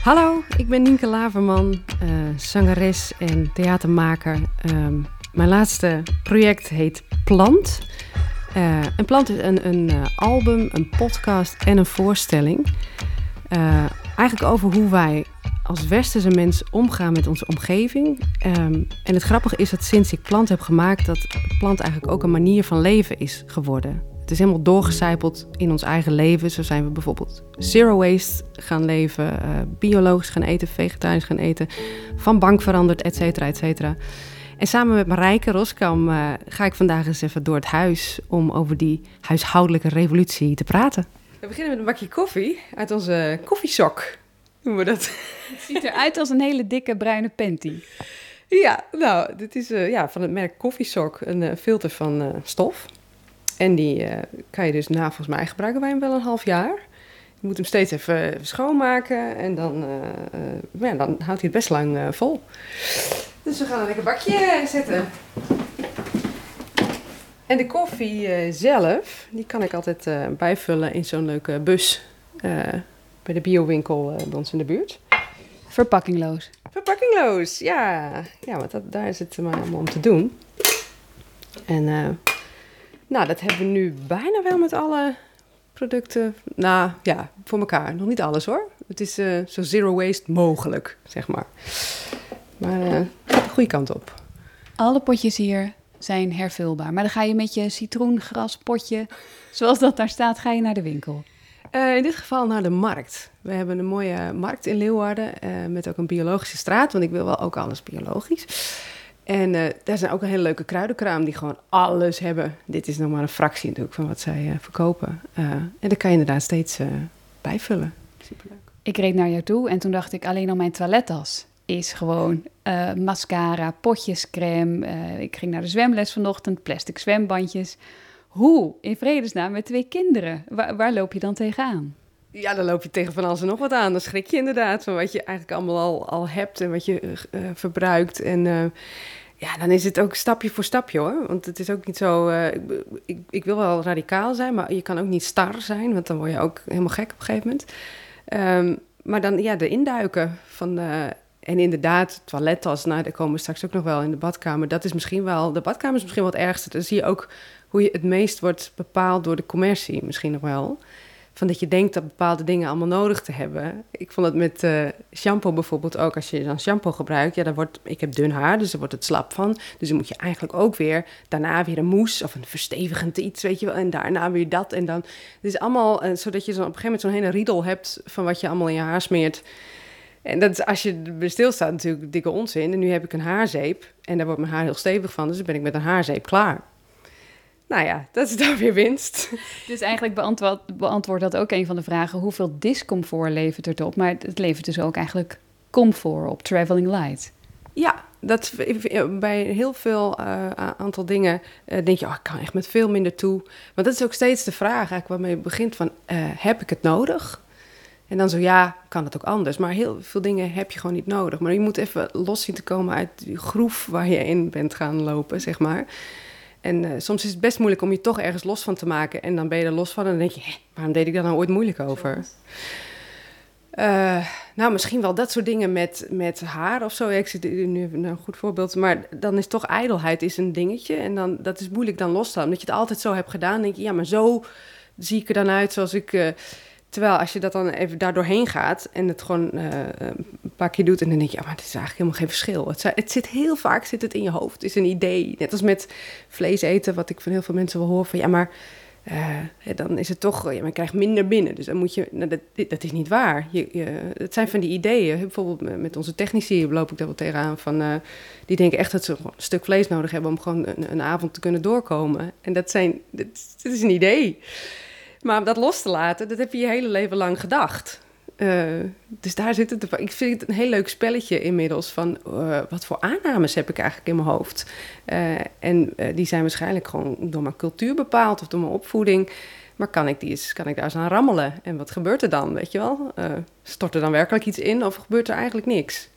Hallo, ik ben Nienke Laverman, uh, zangeres en theatermaker. Um, mijn laatste project heet Plant. Uh, en Plant is een, een uh, album, een podcast en een voorstelling. eigenlijk over hoe wij als westerse mens omgaan met onze omgeving. Um, en het grappige is dat sinds ik Plant heb gemaakt, dat Plant eigenlijk ook een manier van leven is geworden. Het is helemaal doorgecijpeld in ons eigen leven. Zo zijn we bijvoorbeeld zero waste gaan leven, uh, biologisch gaan eten, vegetarisch gaan eten, van bank veranderd, et cetera, et cetera. En samen met Marijke Roskam uh, ga ik vandaag eens even door het huis om over die huishoudelijke revolutie te praten. We beginnen met een bakje koffie uit onze koffiesok. Noemen we dat? Het ziet eruit als een hele dikke bruine panty. Ja, nou, dit is uh, ja, van het merk Koffiesok, een filter van stof. En die uh, kan je dus na volgens mij gebruiken wij hem wel een half jaar. Je moet hem steeds even schoonmaken en dan, uh, ja, dan houdt hij het best lang vol. Dus we gaan een lekker bakje zetten. En de koffie zelf, die kan ik altijd bijvullen in zo'n leuke bus bij de biowinkel bij ons in de buurt. Verpakkingloos. Verpakkingloos, ja. Ja, want dat, daar is het maar om te doen. En nou, dat hebben we nu bijna wel met alle producten. Nou ja, voor elkaar. Nog niet alles hoor. Het is uh, zo zero waste mogelijk, zeg maar. Maar uh, de goede kant op. Alle potjes hier zijn hervulbaar. Maar dan ga je met je citroengraspotje, zoals dat daar staat, ga je naar de winkel. Uh, in dit geval naar de markt. We hebben een mooie markt in Leeuwarden met ook een biologische straat, want ik wil wel ook alles biologisch. En uh, daar zijn ook een hele leuke kruidenkraam die gewoon alles hebben. Dit is nog maar een fractie natuurlijk van wat zij uh, verkopen. Uh, en daar kan je inderdaad steeds bijvullen. Superleuk. Ik reed naar jou toe en toen dacht ik alleen al mijn toilettas is gewoon mascara, potjescreme. ik ging naar de zwemles vanochtend, plastic zwembandjes. Hoe in vredesnaam met twee kinderen? Waar, waar loop je dan tegenaan? Ja, dan loop je tegen van alles en nog wat aan. Dan schrik je inderdaad van wat je eigenlijk allemaal al, al hebt en wat je verbruikt. En ja, dan is het ook stapje voor stapje hoor. Want het is ook niet zo. Uh, ik, ik, wil wel radicaal zijn, maar je kan ook niet star zijn, want dan word je ook helemaal gek op een gegeven moment. Um, maar dan ja, de induiken van. en inderdaad, toilettas, nou, daar komen straks ook nog wel in de badkamer. Dat is misschien wel. De badkamer is misschien wel het ergste. Dan zie je ook hoe je het meest wordt bepaald door de commercie, misschien nog wel van dat je denkt dat bepaalde dingen allemaal nodig te hebben. Ik vond het met uh, shampoo bijvoorbeeld ook. Als je dan shampoo gebruikt, ja, dan wordt, ik heb dun haar, dus daar wordt het slap van. Dus dan moet je eigenlijk ook weer daarna weer een mousse of een verstevigend iets, weet je wel. En daarna weer dat en dan. Het is allemaal uh, zodat je zo op een gegeven moment zo'n hele riedel hebt van wat je allemaal in je haar smeert. En dat is, als je stilstaat natuurlijk dikke onzin. En nu heb ik een haarzeep en daar wordt mijn haar heel stevig van. Dus dan ben ik met een haarzeep klaar. Nou ja, dat is dan weer winst. Dus eigenlijk beantwoord, beantwoord dat ook een van de vragen: hoeveel discomfort levert het op? Maar het levert dus ook eigenlijk comfort op, traveling light. Ja, dat, bij heel veel uh, aantal dingen uh, denk je, oh, ik kan echt met veel minder toe. Want dat is ook steeds de vraag eigenlijk waarmee je begint van, uh, heb ik het nodig? En dan zo, ja, kan het ook anders. Maar heel veel dingen heb je gewoon niet nodig. Maar je moet even los zien te komen uit die groef waar je in bent gaan lopen, zeg maar. En uh, soms is het best moeilijk om je toch ergens los van te maken. En dan ben je er los van en dan denk je, hé, waarom deed ik daar nou ooit moeilijk over? Uh, nou, misschien wel dat soort dingen met, met haar of zo. Ik zit nu een goed voorbeeld. Maar dan is toch ijdelheid is een dingetje. En dan, dat is moeilijk dan los te. Omdat je het altijd zo hebt gedaan. denk je, ja, maar zo zie ik er dan uit zoals ik... Uh, Terwijl als je dat dan even daardoorheen doorheen gaat en het gewoon uh, een paar keer doet en dan denk je, ja, maar het is eigenlijk helemaal geen verschil. Het, het, zit heel vaak zit het in je hoofd. Het is een idee. Net als met vlees eten, wat ik van heel veel mensen wil horen van, ja, maar uh, dan is het toch, ja, maar je krijgt minder binnen. Dus dan moet je, nou, dat, dat is niet waar. Je, je, het zijn van die ideeën. Bijvoorbeeld met onze technici loop ik daar wel tegenaan van, die denken echt dat ze een stuk vlees nodig hebben om gewoon een, een avond te kunnen doorkomen. En dat zijn, dat, dat is een idee. Maar om dat los te laten, dat heb je je hele leven lang gedacht. Uh, dus daar zit het. Ik vind het een heel leuk spelletje inmiddels van uh, wat voor aannames heb ik eigenlijk in mijn hoofd. Uh, en die zijn waarschijnlijk gewoon door mijn cultuur bepaald of door mijn opvoeding. Maar kan ik, die eens, kan ik daar eens aan rammelen? En wat gebeurt er dan, weet je wel? stort er dan werkelijk iets in of gebeurt er eigenlijk niks?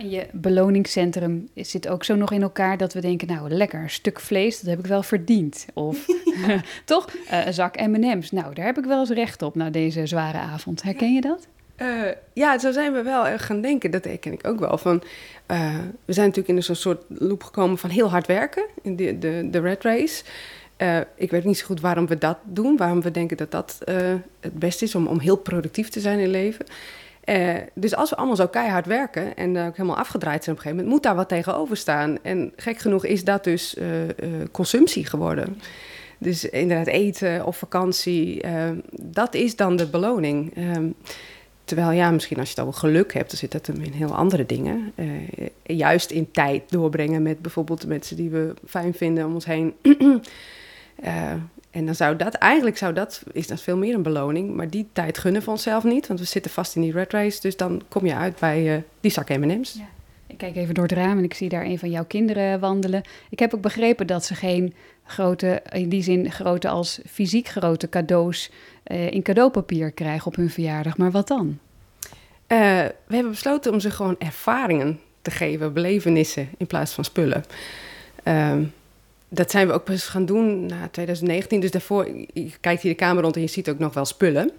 En je beloningscentrum zit ook zo nog in elkaar dat we denken, nou lekker, een stuk vlees, dat heb ik wel verdiend. Of toch, uh, een zak M&M's, nou daar heb ik wel eens recht op na deze zware avond. Herken je dat? Uh, ja, zo zijn we wel gaan denken. Dat ken ik ook wel. Van, uh, we zijn natuurlijk in zo'n soort loop gekomen van heel hard werken. In de, de, de red race. Uh, ik weet niet zo goed waarom we dat doen. Waarom we denken dat dat het beste is om, om heel productief te zijn in het leven. dus als we allemaal zo keihard werken en ook helemaal afgedraaid zijn op een gegeven moment, moet daar wat tegenover staan. En gek genoeg is dat dus consumptie geworden. Dus inderdaad eten of vakantie, dat is dan de beloning. Ehm, Terwijl ja, misschien als je het over geluk hebt, dan zit dat in heel andere dingen. Juist in tijd doorbrengen met bijvoorbeeld de mensen die we fijn vinden om ons heen. en dan zou dat, eigenlijk zou dat, is dat veel meer een beloning. Maar die tijd gunnen we onszelf niet, want we zitten vast in die red race. Dus dan kom je uit bij uh, die zak M&M's. Ja. Ik kijk even door het raam en ik zie daar een van jouw kinderen wandelen. Ik heb ook begrepen dat ze geen grote, in die zin grote als fysiek grote cadeaus uh, in cadeaupapier krijgen op hun verjaardag. Maar wat dan? Uh, we hebben besloten om ze gewoon ervaringen te geven, belevenissen in plaats van spullen. Uh, dat zijn we ook pas gaan doen na 2019. Dus daarvoor, je kijkt hier de kamer rond en je ziet ook nog wel spullen.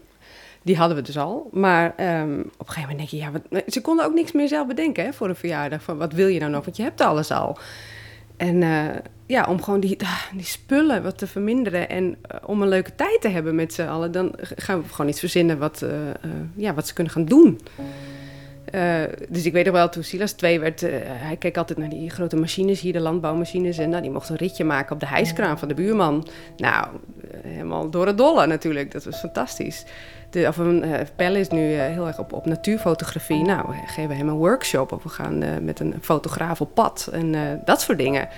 Die hadden we dus al. Maar um, op een gegeven moment denk je, ja, wat, ze konden ook niks meer zelf bedenken hè, voor een verjaardag. Van wat wil je nou nog? Want je hebt alles al. En uh, ja, om gewoon die, ah, die spullen wat te verminderen en uh, om een leuke tijd te hebben met z'n allen, dan gaan we gewoon iets verzinnen wat, uh, ja, wat ze kunnen gaan doen. Dus ik weet nog wel, toen Silas 2 werd, hij keek altijd naar die grote machines hier, de landbouwmachines. En nou, die mocht een ritje maken op de hijskraan van de buurman. Nou, helemaal door het dolle natuurlijk, dat was fantastisch de, of een Pelle is nu heel erg op, op natuurfotografie. Nou, we geven hem een workshop of we gaan met een fotograaf op pad en dat soort dingen.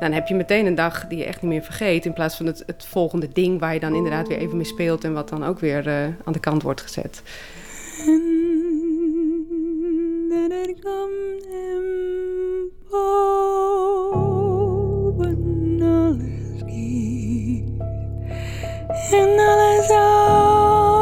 Dan heb je meteen een dag die je echt niet meer vergeet. In plaats van het, het volgende ding waar je dan inderdaad weer even mee speelt en wat dan ook weer aan de kant wordt gezet. den er come påven alles gir, en alles er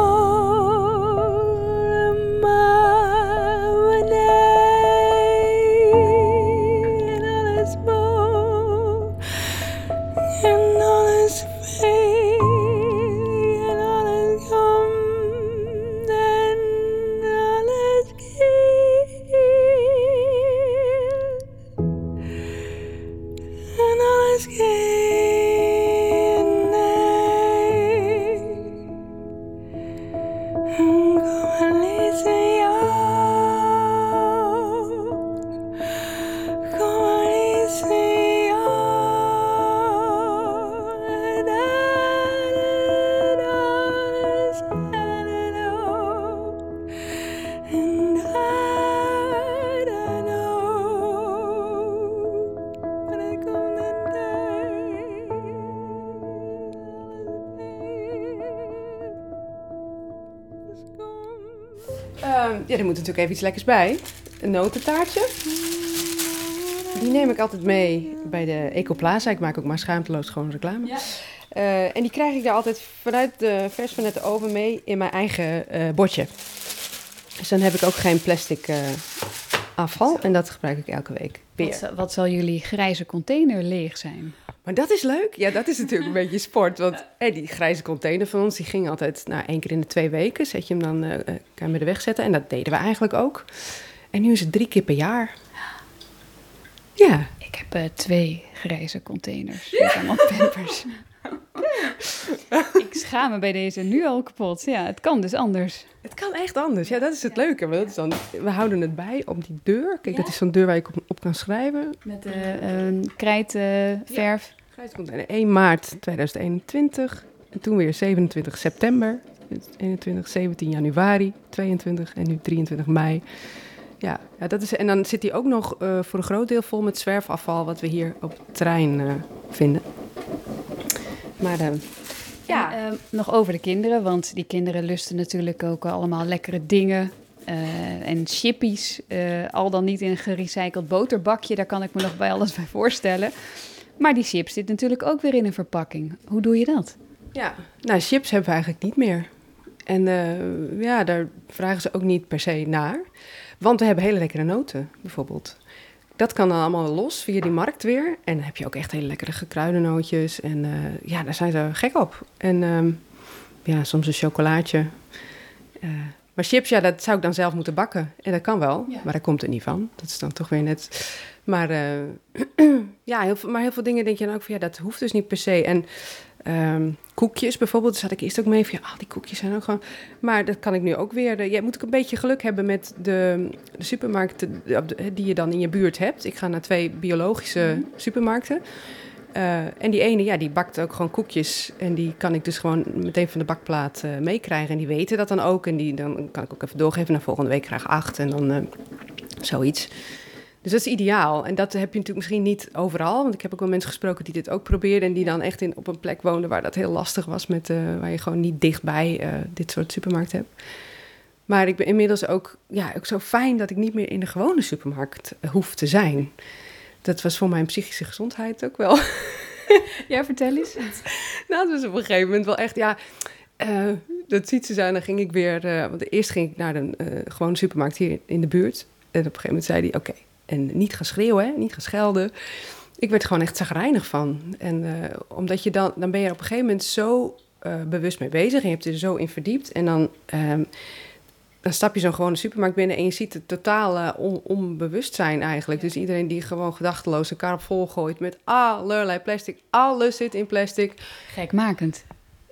ja, er moet natuurlijk even iets lekkers bij. Een notentaartje. Die neem ik altijd mee bij de Ecoplaza. Ik maak ook maar schaamteloos gewoon reclame. Ja. Uh, en die krijg ik daar altijd vanuit de vers van het oven mee in mijn eigen uh, bordje. Dus dan heb ik ook geen plastic uh, afval. En dat gebruik ik elke week. Wat, wat, zal jullie grijze container leeg zijn? Maar dat is leuk. Ja, dat is natuurlijk een beetje sport. Want hey, die grijze container van ons, die ging altijd nou, één keer in de twee weken. Zet je hem dan, uh, kan je hem de weg zetten. En dat deden we eigenlijk ook. En nu is het drie keer per jaar. Ja. Ik heb uh, twee grijze containers met allemaal pampers. ik schaam me bij deze nu al kapot. Ja, het kan dus anders. Het kan echt anders. Ja, dat is het leuke. Dat is dan, we houden het bij op die deur. Kijk, dat is zo'n deur waar je op, op kan schrijven. Met uh, krijtverf. Ja, 1 maart 2021. En toen weer 27 september. 21, 17 januari, 22 en nu 23 mei. Ja, ja dat is, en dan zit hij ook nog uh, voor een groot deel vol met zwerfafval... wat we hier op het terrein uh, vinden. Maar uh, ja. Uh, nog over de kinderen, want die kinderen lusten natuurlijk ook allemaal lekkere dingen. Uh, en chippies, al dan niet in een gerecycled boterbakje, daar kan ik me nog bij alles bij voorstellen. Maar die chips zit natuurlijk ook weer in een verpakking. Hoe doe je dat? Ja, nou, chips hebben we eigenlijk niet meer. En uh, ja, daar vragen ze ook niet per se naar. Want we hebben hele lekkere noten, bijvoorbeeld. Dat kan dan allemaal los via die markt weer. En dan heb je ook echt hele lekkere gekruidennootjes. En uh, ja, daar zijn ze gek op. En um, ja, soms een chocolaatje. Uh, Maar chips, ja, dat zou ik dan zelf moeten bakken. En dat kan wel, maar daar komt het niet van. Dat is dan toch weer net... Maar uh, ja, heel veel, maar heel veel dingen denk je dan ook van... ja, dat hoeft dus niet per se. En um, koekjes bijvoorbeeld, daar zat ik eerst ook mee van... ja, die koekjes zijn ook gewoon... Maar dat kan ik nu ook weer... Je moet ook een beetje geluk hebben met de, de supermarkten... die je dan in je buurt hebt. Ik ga naar twee biologische mhm. supermarkten... Uh, en die ene, ja, die bakt ook gewoon koekjes. En die kan ik dus gewoon meteen van de bakplaat uh, meekrijgen. En die weten dat dan ook. En die, dan kan ik ook even doorgeven. naar volgende week graag acht. En dan uh, zoiets. Dus dat is ideaal. En dat heb je natuurlijk misschien niet overal. Want ik heb ook wel mensen gesproken die dit ook probeerden. En die dan echt in, op een plek woonden waar dat heel lastig was. Met, waar je gewoon niet dichtbij dit soort supermarkt hebt. Maar ik ben inmiddels ook, ja, ook zo fijn dat ik niet meer in de gewone supermarkt hoef te zijn dat was voor mijn psychische gezondheid ook wel. ja, vertel eens. nou, dat was op een gegeven moment wel echt, ja... Uh, dat ziet ze zijn, dan ging ik weer... Want eerst ging ik naar uh, gewone supermarkt hier in de buurt. En op een gegeven moment zei hij, oké, en niet gaan schreeuwen, hè, niet gaan schelden. Ik werd gewoon echt zagrijnig van. En omdat je dan... Dan ben je op een gegeven moment zo bewust mee bezig... en je hebt er zo in verdiept. En dan ehm, dan stap je zo'n gewone supermarkt binnen en je ziet het totale on onbewustzijn eigenlijk. Dus iedereen die gewoon gedachteloos elkaar op vol gooit met allerlei plastic. Alles zit in plastic. Gekmakend.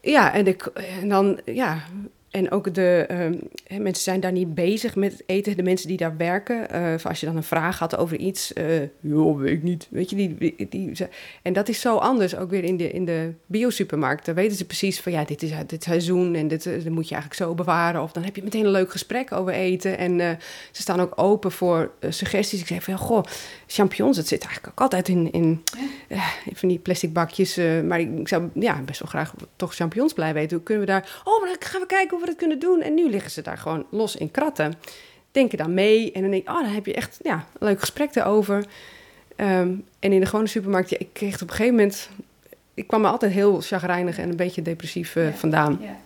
Ja, en, de, en dan, ja, en ook de uh, mensen zijn daar niet bezig met eten. De mensen die daar werken. Uh, als je dan een vraag had over iets. Uh, joh, weet ik niet. Weet je, die, die, en dat is zo anders ook weer in de, in de biosupermarkt. Dan weten ze precies van ja, dit is dit seizoen en dit, dit moet je eigenlijk zo bewaren. Of dan heb je meteen een leuk gesprek over eten. En ze staan ook open voor suggesties. Ik zeg van ja, goh, champignons, het zit eigenlijk ook altijd in, in, van die plastic bakjes. maar ik, zou ja, best wel graag toch champignons blij weten. Hoe kunnen we daar. Oh, maar dan gaan we kijken hoe we dat kunnen doen. En nu liggen ze daar gewoon los in kratten. Denken dan mee en dan denk ik, oh, dan heb je echt ja, een leuk gesprek erover. Ehm, en in de gewone supermarkt, ja, ik kreeg op een gegeven moment... Ik kwam me altijd heel chagrijnig en een beetje depressief uh, vandaan. Ja.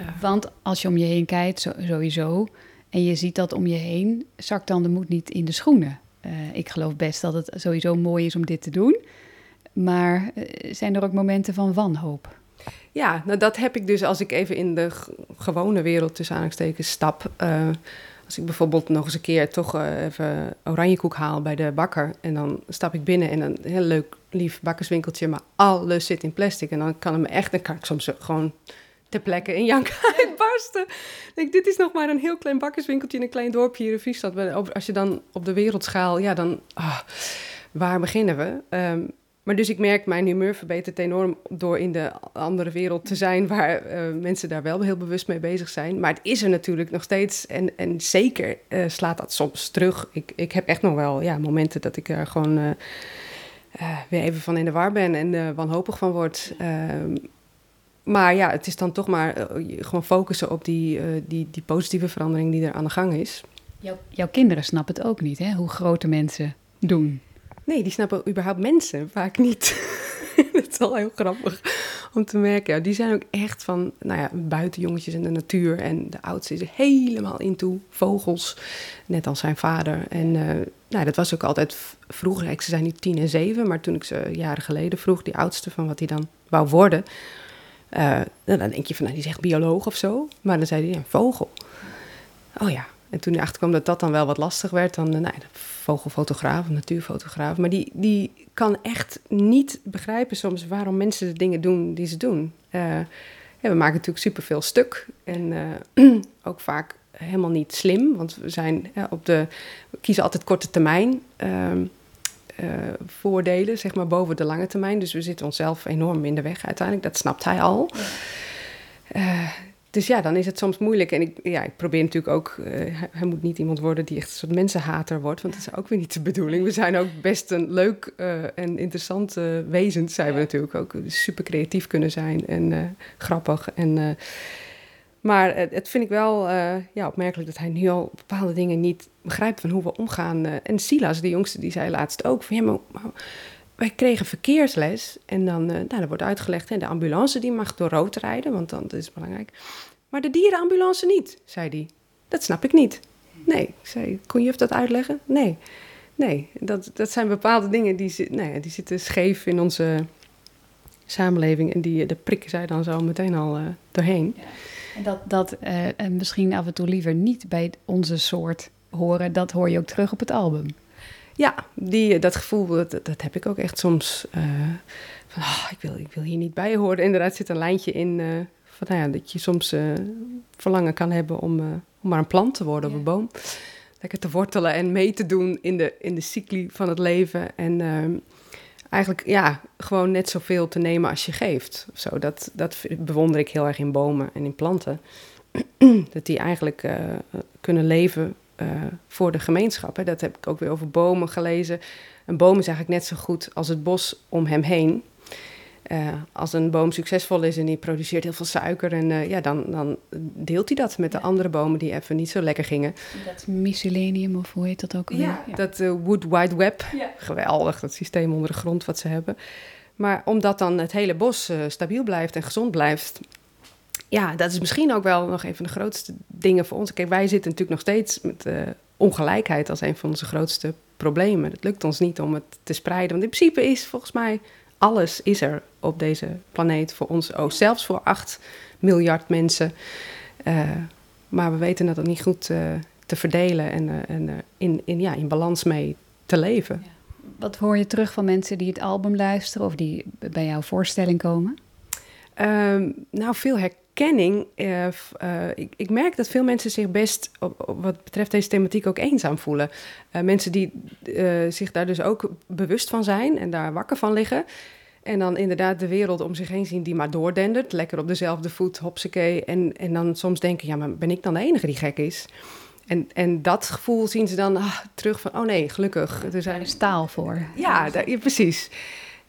Uh, Want als je om je heen kijkt, sowieso, en je ziet dat om je heen, zakt dan de moed niet in de schoenen. Uh, ik geloof best dat het sowieso mooi is om dit te doen. Maar zijn er ook momenten van wanhoop? Ja, nou dat heb ik dus als ik even in de gewone wereld tussen aanhalingstekens stap. Uh, als ik bijvoorbeeld nog eens een keer toch uh, even oranjekoek haal bij de bakker. En dan stap ik binnen en een heel leuk, lief bakkerswinkeltje. Maar alles zit in plastic. En dan kan het me echt, dan kan ik soms gewoon ter plekke in jank uitbarsten. Denk, dit is nog maar een heel klein bakkerswinkeltje in een klein dorpje hier in Friesland. Als je dan op de wereldschaal, ja dan, ah, waar beginnen we? Um, maar dus ik merk, mijn humeur verbetert enorm door in de andere wereld te zijn, waar uh, mensen daar wel heel bewust mee bezig zijn. Maar het is er natuurlijk nog steeds en, en zeker uh, slaat dat soms terug. Ik, ik heb echt nog wel ja, momenten dat ik er gewoon uh, weer even van in de war ben en wanhopig van word. Ehm, maar ja, het is dan toch maar gewoon focussen op die, die, die positieve verandering die er aan de gang is. Jouw, jouw kinderen snappen het ook niet, hè? hoe grote mensen doen. Nee, die snappen überhaupt mensen vaak niet. dat is wel heel grappig om te merken. Die zijn ook echt van, nou ja, buitenjongetjes in de natuur. En de oudste is er helemaal into vogels, net als zijn vader. En uh, nou, dat was ook altijd vroeger. Ze zijn nu tien en zeven, maar toen ik ze jaren geleden vroeg, die oudste, van wat hij dan wou worden. Uh, dan denk je van, nou, die zegt bioloog of zo. Maar dan zei hij, een vogel. Oh ja, en toen hij achterkwam dat dat dan wel wat lastig werd, dan, nou, vogelfotograaf, natuurfotograaf. Maar die, die kan echt niet begrijpen soms waarom mensen de dingen doen die ze doen. Uh, ja, we maken natuurlijk superveel stuk. En uh, ook vaak helemaal niet slim. Want we zijn op de. We kiezen altijd korte termijn. Uh, voordelen, zeg maar, boven de lange termijn. Dus we zitten onszelf enorm in de weg uiteindelijk. Dat snapt hij al. Ja. Dus ja, dan is het soms moeilijk. En ik, ja, ik probeer natuurlijk ook... Uh, hij, moet niet iemand worden die echt een soort mensenhater wordt. Want dat is ook weer niet de bedoeling. We zijn ook best een leuk uh, en interessant uh, wezens, zijn we natuurlijk ook. Super creatief kunnen zijn en grappig. En, maar het vind ik wel ja, opmerkelijk dat hij nu al bepaalde dingen niet begrijpt... van hoe we omgaan. en Silas, de jongste, die zei laatst ook van... Ja, maar, wij kregen verkeersles en dan, uh, nou, wordt uitgelegd, hè, de ambulance die mag door rood rijden, want dan dat is belangrijk. Maar de dierenambulance niet, zei hij. Dat snap ik niet. Nee, ik zei, kon je dat uitleggen? Nee, nee, dat, dat zijn bepaalde dingen die, nou ja, die zitten scheef in onze samenleving en die de prikken zij dan zo meteen al uh, doorheen. En dat, dat uh, misschien af en toe liever niet bij onze soort horen, dat hoor je ook terug op het album. Ja, die, dat gevoel, dat, dat heb ik ook echt soms. Uh, van, oh, ik, wil, ik wil hier niet bij horen. Inderdaad zit een lijntje in uh, van, nou ja, dat je soms verlangen kan hebben om, om maar een plant te worden ja. of een boom. Lekker te wortelen en mee te doen in de, in de cycli van het leven. En ehm, eigenlijk ja, gewoon net zoveel te nemen als je geeft. Zo, dat, dat bewonder ik heel erg in bomen en in planten. dat die eigenlijk kunnen leven uh, voor de gemeenschap. Hè. Dat heb ik ook weer over bomen gelezen. Een boom is eigenlijk net zo goed als het bos om hem heen. Uh, als een boom succesvol is en die produceert heel veel suiker, en, uh, ja, dan, dan deelt hij dat met ja. de andere bomen die even niet zo lekker gingen. Dat mycelium, of hoe heet dat ook? Ja, ja. dat uh, Wood Wide Web. Ja. Geweldig, dat systeem onder de grond wat ze hebben. Maar omdat dan het hele bos stabiel blijft en gezond blijft, ja, dat is misschien ook wel nog een van de grootste dingen voor ons. Kijk, wij zitten natuurlijk nog steeds met ongelijkheid als een van onze grootste problemen. Het lukt ons niet om het te spreiden. Want in principe is volgens mij alles is er op deze planeet voor ons ook, zelfs voor 8 miljard mensen. Uh, maar we weten dat het niet goed uh, te verdelen en, en in, in, ja, in balans mee te leven. Ja. Wat hoor je terug van mensen die het album luisteren of die bij jouw voorstelling komen? Um, nou, veel herkenning. Ik, ik, merk dat veel mensen zich best, op, op wat betreft deze thematiek, ook eenzaam voelen. mensen die zich daar dus ook bewust van zijn en daar wakker van liggen. En dan inderdaad de wereld om zich heen zien die maar doordendert. Lekker op dezelfde voet, hopsakee. En, en dan soms denken, ja, maar ben ik dan de enige die gek is? En, en dat gevoel zien ze dan ah, terug van, oh nee, gelukkig. Er zijn staal voor. Ja, daar, ja, precies.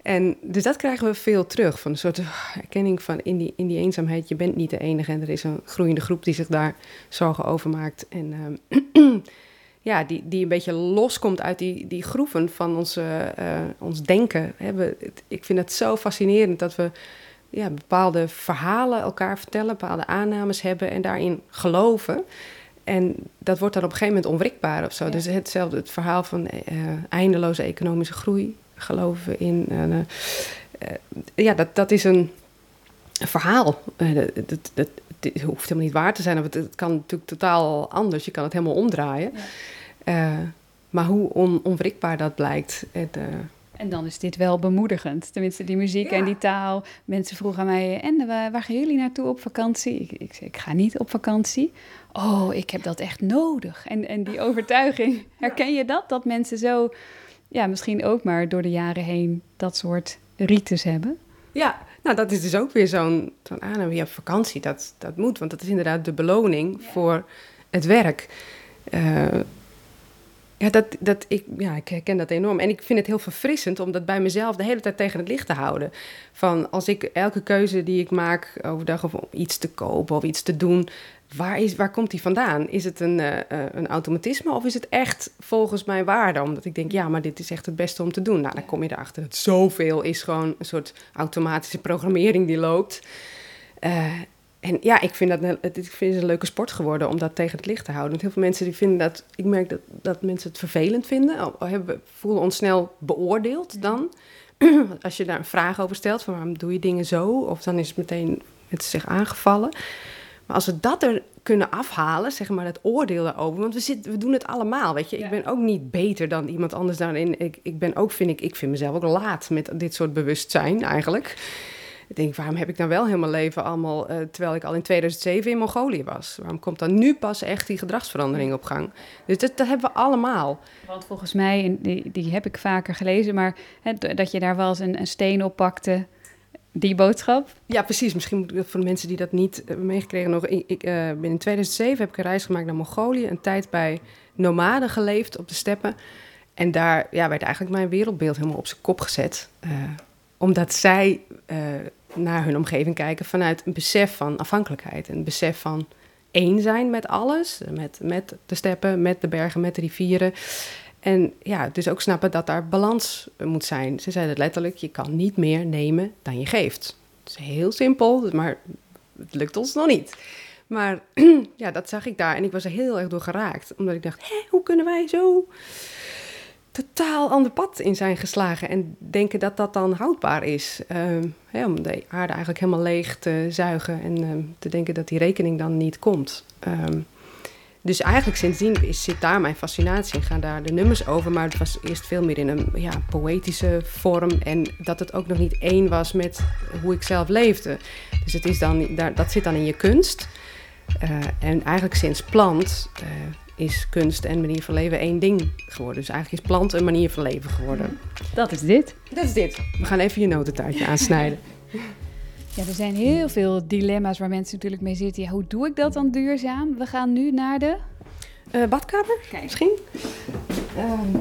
En dus dat krijgen we veel terug. Van een soort erkenning van in die, in die eenzaamheid. Je bent niet de enige en er is een groeiende groep die zich daar zorgen over maakt. En uh, ja, die, die een beetje loskomt uit die, die groeven van onze, uh, ons denken. We, ik vind het zo fascinerend dat we ja, bepaalde verhalen elkaar vertellen, bepaalde aannames hebben en daarin geloven. En dat wordt dan op een gegeven moment onwrikbaar of zo. Ja. Dus hetzelfde, het verhaal van uh, eindeloze economische groei, geloven in. Uh, ja, dat, dat is een verhaal. dat, dat, dat, het hoeft helemaal niet waar te zijn. Het, het kan natuurlijk totaal anders. Je kan het helemaal omdraaien. Ja. Uh, maar hoe on, onwrikbaar dat blijkt. Het, uh... En dan is dit wel bemoedigend. Tenminste, die muziek ja. en die taal. Mensen vroegen aan mij: En waar, waar gaan jullie naartoe op vakantie? Ik, ik zei: Ik ga niet op vakantie. Oh, ik heb dat echt nodig. En, en die overtuiging. Herken je dat? Dat mensen zo, ja, misschien ook maar door de jaren heen dat soort rites hebben? Ja, nou, dat is dus ook weer zo'n zo'n aanname. Ja, vakantie, dat, dat moet. Want dat is inderdaad de beloning ja. voor het werk. Uh, ja, dat, dat, ik, ja, ik herken dat enorm. En ik vind het heel verfrissend om dat bij mezelf de hele tijd tegen het licht te houden. Van als ik elke keuze die ik maak overdag of om iets te kopen of iets te doen, waar, is, waar komt die vandaan? Is het een, uh, een automatisme of is het echt volgens mijn waarde? Omdat ik denk, ja, maar dit is echt het beste om te doen. Nou, dan kom je erachter dat zoveel is gewoon een soort automatische programmering die loopt. Uh, en ja, ik vind, dat, ik vind het een leuke sport geworden om dat tegen het licht te houden. Want heel veel mensen die vinden dat, ik merk dat, dat mensen het vervelend vinden. Hebben, voelen ons snel beoordeeld dan. Als je daar een vraag over stelt, van waarom doe je dingen zo? Of dan is het meteen met zich aangevallen. Maar als we dat er kunnen afhalen, zeg maar, het oordeel daarover. Want we, zitten, we doen het allemaal, weet je. Ja. Ik ben ook niet beter dan iemand anders daarin. Ik, ik ben ook, vind ik, ik vind mezelf ook laat met dit soort bewustzijn eigenlijk. Ik denk, waarom heb ik dan wel helemaal leven allemaal, uh, terwijl ik al in 2007 in Mongolië was? Waarom komt dan nu pas echt die gedragsverandering op gang? Dus dat, dat hebben we allemaal. Want volgens mij, die, die heb ik vaker gelezen, maar hè, dat je daar wel eens een, een steen op pakte die boodschap? Ja, precies. Misschien moet ik voor de mensen die dat niet meegekregen nog. Ik, ik in 2007 heb ik een reis gemaakt naar Mongolië. Een tijd bij nomaden geleefd op de steppen. En daar ja, werd eigenlijk mijn wereldbeeld helemaal op zijn kop gezet. Uh, omdat zij uh, naar hun omgeving kijken vanuit een besef van afhankelijkheid. Een besef van één zijn met alles. Met, met de steppen, met de bergen, met de rivieren. En ja, dus ook snappen dat daar balans moet zijn. Ze zeiden letterlijk, je kan niet meer nemen dan je geeft. Het is heel simpel, maar het lukt ons nog niet. Maar ja, dat zag ik daar en ik was er heel erg door geraakt. Omdat ik dacht, hé, hoe kunnen wij zo totaal ander pad in zijn geslagen en denken dat dat dan houdbaar is. Ehm, om de aarde eigenlijk helemaal leeg te zuigen en ehm, te denken dat die rekening dan niet komt. Ehm, dus eigenlijk sindsdien is, zit daar mijn fascinatie in. Gaan daar de nummers over, maar het was eerst veel meer in een ja, poëtische vorm. En dat het ook nog niet één was met hoe ik zelf leefde. Dus het is dan, daar, dat zit dan in je kunst. Uh, en eigenlijk sinds plant uh, is kunst en manier van leven één ding geworden. Dus eigenlijk is plant een manier van leven geworden. Dat is dit. Dat is dit. We gaan even je notentaartje aansnijden. Ja, er zijn heel veel dilemma's waar mensen natuurlijk mee zitten. Ja, hoe doe ik dat dan duurzaam? We gaan nu naar de... Uh, badkamer, Kijk. misschien? Um.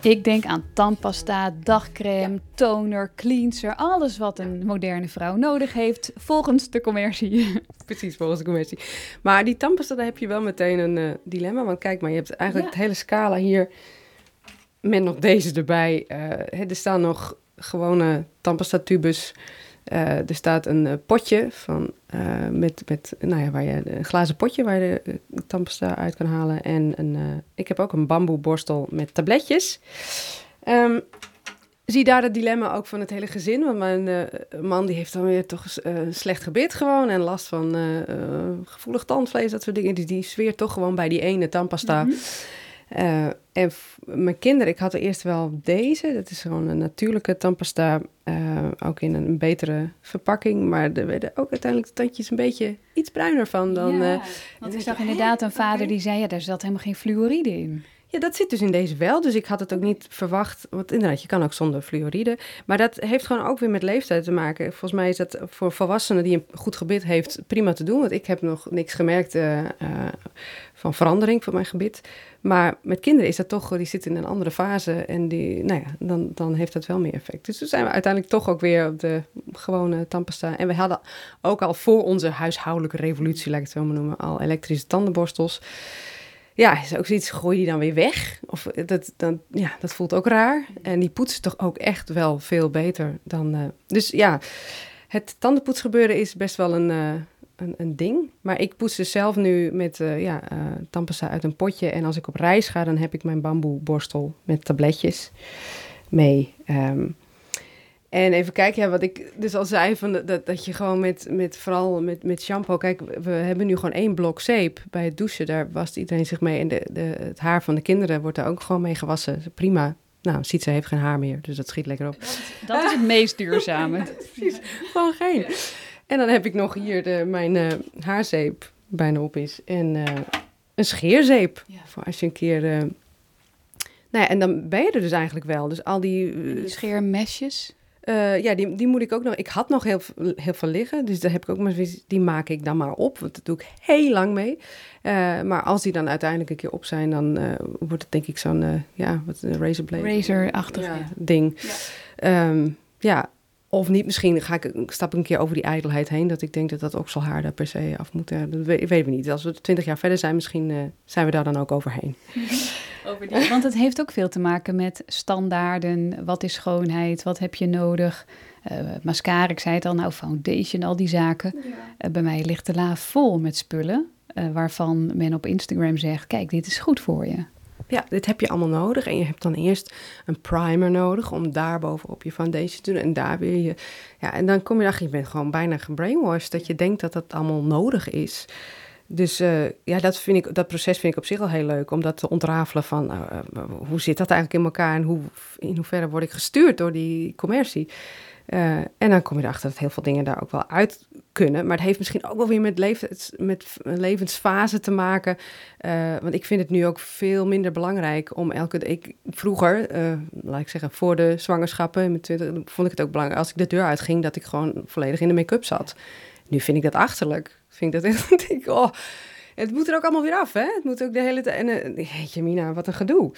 Ik denk aan tandpasta, dagcrème, toner, cleanser. Alles wat een moderne vrouw nodig heeft volgens de commercie. Precies, volgens de commercie. Maar die tandpasta, daar heb je wel meteen een uh, dilemma. Want kijk maar, je hebt eigenlijk ja. het hele scala hier met nog deze erbij. Uh, er staan nog gewone tandpasta tubes uh, er staat een uh, potje van, uh, met, met, nou ja, waar je, een glazen potje waar je de tandpasta uit kan halen. En een, ik heb ook een bamboeborstel met tabletjes. Um, zie daar het dilemma ook van het hele gezin. Want mijn man die heeft dan weer toch een slecht gebit gewoon. En last van gevoelig tandvlees, dat soort dingen. Die, die zweert toch gewoon bij die ene tandpasta. -hmm. Uh, en mijn kinderen, ik had eerst wel deze. Dat is gewoon een natuurlijke tandpasta. Uh, ook in een betere verpakking. Maar er werden ook uiteindelijk de tandjes een beetje iets bruiner van dan... Ja, uh, want ik zag inderdaad een vader die zei... ja, daar zat helemaal geen fluoride in. Ja, dat zit dus in deze wel. Dus ik had het ook niet verwacht. Want inderdaad, je kan ook zonder fluoride. Maar dat heeft gewoon ook weer met leeftijd te maken. Volgens mij is dat voor volwassenen die een goed gebit heeft prima te doen. Want ik heb nog niks gemerkt uh, uh, van verandering van mijn gebit. Maar met kinderen is dat toch, die zitten in een andere fase. En die, nou ja, dan, dan heeft dat wel meer effect. Dus toen zijn we uiteindelijk toch ook weer op de gewone tandpasta. En we hadden ook al voor onze huishoudelijke revolutie, laat ik het zo maar noemen, al elektrische tandenborstels ja, is ook zoiets, gooi die dan weer weg? Of dat, dan, ja, dat voelt ook raar. En die poetsen toch ook echt wel veel beter dan... Uh, dus ja, het tandenpoetsgebeuren is best wel een, uh, een, een, ding. Maar ik poets dus zelf nu met uh, ja, tandpasta uit een potje. En als ik op reis ga, dan heb ik mijn bamboeborstel met tabletjes mee. Um, en even kijken, ja, wat ik dus al zei, van dat, dat je gewoon met, met vooral met, met shampoo... Kijk, we hebben nu gewoon één blok zeep bij het douchen. Daar wast iedereen zich mee. En de, de, het haar van de kinderen wordt daar ook gewoon mee gewassen. Prima. Nou, ziet ze heeft geen haar meer, dus dat schiet lekker op. Dat, dat is het meest duurzame. ja, precies, gewoon geen. Ja. En dan heb ik nog hier de, mijn uh, haarzeep bijna op is. En uh, een scheerzeep, ja. voor als je een keer... Uh, nou ja, en dan ben je er dus eigenlijk wel. Dus al die... die scheermesjes? Uh, ja, die, die moet ik ook nog. Ik had nog heel, heel veel liggen, dus daar heb ik ook maar die maak ik dan maar op. Want dat doe ik heel lang mee. Uh, maar als die dan uiteindelijk een keer op zijn, dan uh, wordt het denk ik zo'n ja, wat een razorblade. Razor-achtig ja, ding. Ja. Um, ja. Of niet, misschien ga ik een stap een keer over die ijdelheid heen. Dat ik denk dat dat ook zal haar daar per se af moet. Dat weten we niet. Als we twintig jaar verder zijn, misschien zijn we daar dan ook overheen. Over die... Want het heeft ook veel te maken met standaarden. Wat is schoonheid? Wat heb je nodig? Uh, mascara, ik zei het al, nou foundation, al die zaken. Ja. Uh, bij mij ligt de la vol met spullen. Uh, waarvan men op Instagram zegt, kijk, dit is goed voor je. Ja, dit heb je allemaal nodig. En je hebt dan eerst een primer nodig om daar bovenop je foundation te doen. En daar weer je... Ja, en dan kom je erachter, je bent gewoon bijna gebrainwashed. Dat je denkt dat dat allemaal nodig is. Dus uh, ja, dat, vind ik, dat proces vind ik op zich al heel leuk. Om dat te ontrafelen van uh, hoe zit dat eigenlijk in elkaar en hoe, in hoeverre word ik gestuurd door die commercie. Uh, en dan kom je erachter dat heel veel dingen daar ook wel uit kunnen. Maar het heeft misschien ook wel weer met, levens, met levensfase te maken. want ik vind het nu ook veel minder belangrijk om elke... Ik, vroeger, laat ik zeggen, voor de zwangerschappen, mijn 20, vond ik het ook belangrijk als ik de deur uitging, dat ik gewoon volledig in de make-up zat. Nu vind ik dat achterlijk vind ik dat echt. oh, het moet er ook allemaal weer af, hè? Het moet ook de hele tijd. En jeetje, Mina, wat een gedoe.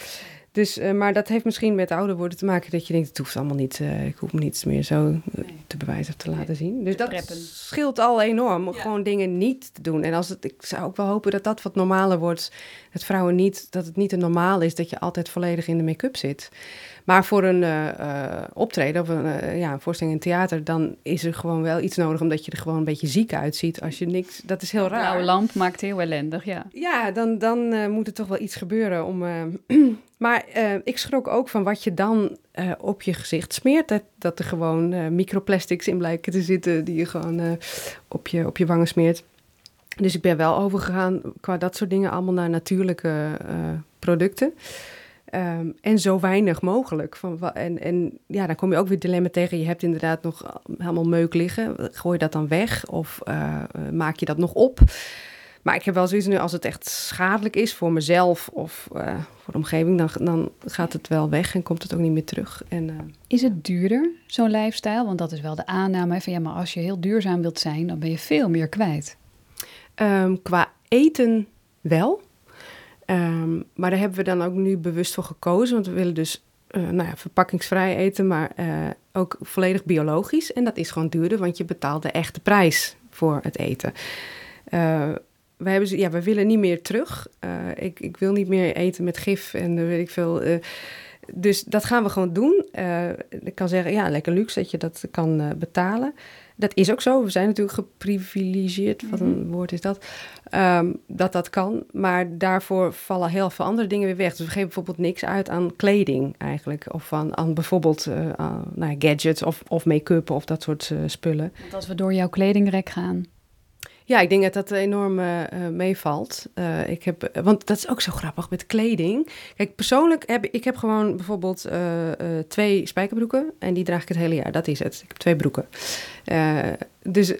Dus, uh, maar dat heeft misschien met ouder worden te maken dat je denkt, het hoeft allemaal niet, uh, ik hoef me niets meer zo nee. te bewijzen of te laten zien. Dus dat preppen. scheelt al enorm, ja. gewoon dingen niet te doen. En als het, ik zou ook wel hopen dat dat wat normaler wordt, dat vrouwen niet, dat het niet een normaal is dat je altijd volledig in de make-up zit. Maar voor een uh, optreden of een, ja, een voorstelling in theater, dan is er gewoon wel iets nodig, omdat je er gewoon een beetje ziek uitziet. Als je niks, dat is heel raar. Blauwe lamp maakt heel ellendig, ja. Ja, dan, dan moet er toch wel iets gebeuren om maar eh, ik schrok ook van wat je dan eh, op je gezicht smeert. Dat, dat er gewoon eh, microplastics in blijken te zitten die je gewoon op, je, op je wangen smeert. Dus ik ben wel overgegaan qua dat soort dingen allemaal naar natuurlijke producten. Ehm, en zo weinig mogelijk. Van, en, en ja, dan kom je ook weer dilemma tegen. Je hebt inderdaad nog helemaal meuk liggen. Gooi je dat dan weg of maak je dat nog op? Maar ik heb wel zoiets nu, als het echt schadelijk is voor mezelf of uh, voor de omgeving, dan, dan gaat het wel weg en komt het ook niet meer terug. En, uh, is het duurder, zo'n lifestyle? Want dat is wel de aanname van ja, maar als je heel duurzaam wilt zijn, dan ben je veel meer kwijt. Um, qua eten wel. Um, maar daar hebben we dan ook nu bewust voor gekozen, want we willen dus uh, nou ja, verpakkingsvrij eten, maar ook volledig biologisch. En dat is gewoon duurder, want je betaalt de echte prijs voor het eten. Uh, wij, hebben, ja, we willen niet meer terug. Uh, ik, ik wil niet meer eten met gif en uh, weet ik veel. Uh, dus dat gaan we gewoon doen. ik kan zeggen, ja, lekker luxe dat je dat kan betalen. Dat is ook zo. We zijn natuurlijk geprivilegeerd. Wat een mhm. woord is dat? Um, dat dat kan. Maar daarvoor vallen heel veel andere dingen weer weg. Dus we geven bijvoorbeeld niks uit aan kleding eigenlijk. Of aan, aan bijvoorbeeld nou, gadgets of, of make-up of dat soort spullen. Want als we door jouw kledingrek gaan, ja, ik denk dat dat enorm uh, meevalt. Uh, ik heb, want dat is ook zo grappig met kleding. Kijk, persoonlijk heb ik heb gewoon bijvoorbeeld twee spijkerbroeken en die draag ik het hele jaar. Dat is het. Ik heb twee broeken. dus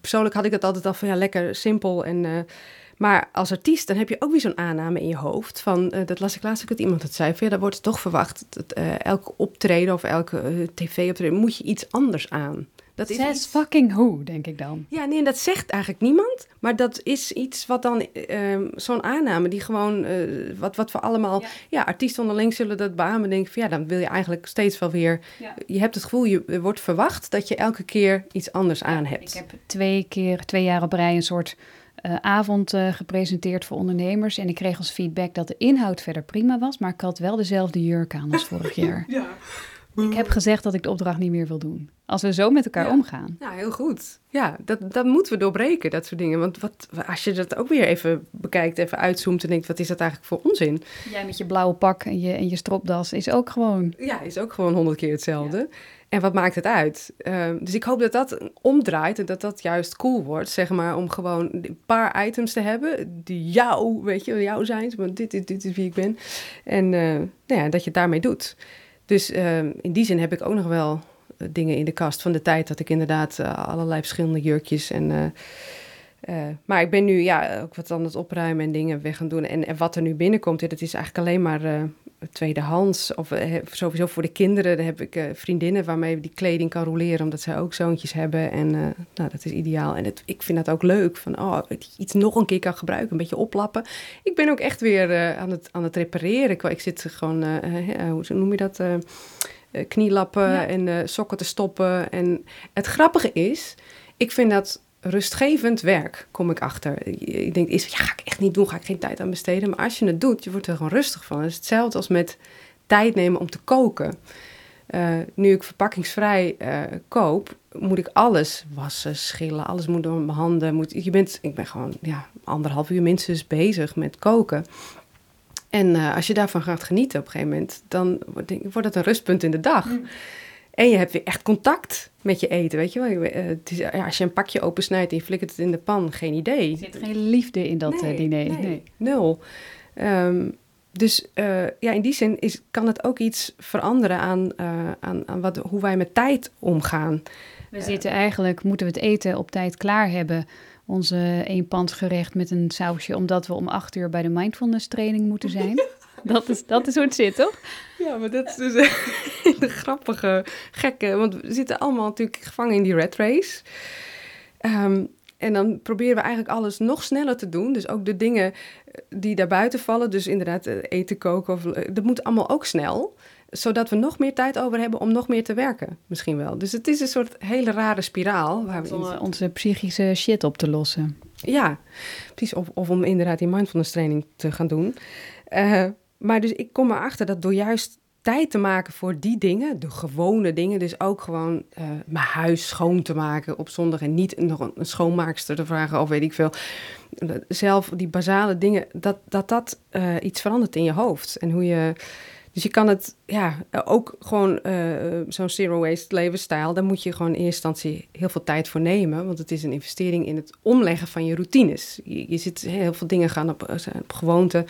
persoonlijk had ik dat altijd al van ja, lekker simpel en. maar als artiest, dan heb je ook weer zo'n aanname in je hoofd. Van, dat las ik laatst ook dat iemand het zei. Van, ja, wordt toch verwacht dat elke optreden of elke tv-optreden moet je iets anders aan. Dat is Says fucking who, denk ik dan. Ja, nee, dat zegt eigenlijk niemand. Maar dat is iets wat dan, uh, zo'n aanname die gewoon, uh, wat, wat we allemaal, ja, ja artiesten onderling zullen dat beamen. Denken van ja, dan wil je eigenlijk steeds wel weer, ja. je hebt het gevoel, je wordt verwacht dat je elke keer iets anders aan hebt. Ik heb twee keer, twee jaar op rij een soort uh, avond uh, gepresenteerd voor ondernemers. En ik kreeg als feedback dat de inhoud verder prima was, maar ik had wel dezelfde jurk aan als vorig jaar. ja. Ik heb gezegd dat ik de opdracht niet meer wil doen. Als we zo met elkaar omgaan. Ja, heel goed. Ja, dat, dat moeten we doorbreken, dat soort dingen. Want wat, als je dat ook weer even bekijkt, even uitzoomt en denkt, wat is dat eigenlijk voor onzin? Jij met je blauwe pak en je, en je stropdas is ook gewoon... Ja, is ook gewoon honderd keer hetzelfde. En wat maakt het uit? Uh, dus ik hoop dat dat omdraait en dat dat juist cool wordt, zeg maar, om gewoon een paar items te hebben die jou, weet je, jou zijn. Want dit, dit, dit is wie ik ben. En uh, nou ja, dat je het daarmee doet. Dus ehm, in die zin heb ik ook nog wel eh, dingen in de kast van de tijd dat ik inderdaad uh, allerlei verschillende jurkjes en. Uh, maar ik ben nu ja, ook wat aan het opruimen en dingen weg gaan doen. En, en wat er nu binnenkomt, dat is eigenlijk alleen maar tweedehands. Of sowieso voor de kinderen. Daar heb ik vriendinnen waarmee die kleding kan roleren, omdat zij ook zoontjes hebben. En nou, dat is ideaal. En het, ik vind dat ook leuk. Van oh, iets nog een keer kan gebruiken, een beetje oplappen. Ik ben ook echt weer aan, het, aan het repareren. Ik, ik zit gewoon, hoe noem je dat? Eh, knielappen en uh, sokken te stoppen. En het grappige is, ik vind dat rustgevend werk, kom ik achter. Ik denk, is, ja, ga ik echt niet doen, ga ik geen tijd aan besteden. Maar als je het doet, je wordt er gewoon rustig van. Het is hetzelfde als met tijd nemen om te koken. Uh, nu ik verpakkingsvrij uh, koop, moet ik alles wassen, schillen, alles moet door mijn handen. Moet, je bent, ik ben gewoon ja, anderhalf uur minstens bezig met koken. En uh, als je daarvan gaat genieten op een gegeven moment, dan wordt het een rustpunt in de dag. Mm. En je hebt weer echt contact met je eten, weet je wel. Het is, ja, als je een pakje opensnijdt en je flikkert het in de pan, geen idee. Er zit geen liefde in dat nee, uh, diner. Nee, nee. nul. Um, dus uh, ja, in die zin is, kan het ook iets veranderen aan, aan, aan wat, hoe wij met tijd omgaan. We zitten eigenlijk, moeten we het eten op tijd klaar hebben onze eenpansgerecht met een sausje, omdat we om acht uur bij de mindfulness training moeten zijn. Dat is, dat is hoe het zit, toch? Ja, maar dat is dus de grappige, gekke. Want we zitten allemaal natuurlijk gevangen in die red race. Um, en dan proberen we eigenlijk alles nog sneller te doen. Dus ook de dingen die daarbuiten vallen. Dus inderdaad eh, eten, koken. Of, eh, dat moet allemaal ook snel zodat we nog meer tijd over hebben om nog meer te werken, misschien wel. Dus het is een soort hele rare spiraal. Waar we om onze psychische shit op te lossen. Ja, precies. Of, of om inderdaad die mindfulness training te gaan doen. Uh, maar dus ik kom erachter dat door juist tijd te maken voor die dingen, de gewone dingen. Dus ook gewoon uh, mijn huis schoon te maken op zondag en niet nog een schoonmaakster te vragen of weet ik veel. Zelf die basale dingen, dat dat, dat uh, iets verandert in je hoofd. En hoe je. Dus je kan het, ja, ook gewoon uh, zo'n zero waste levensstijl, daar moet je gewoon in eerste instantie heel veel tijd voor nemen. Want het is een investering in het omleggen van je routines. Je, je zit heel veel dingen gaan op, op gewoonte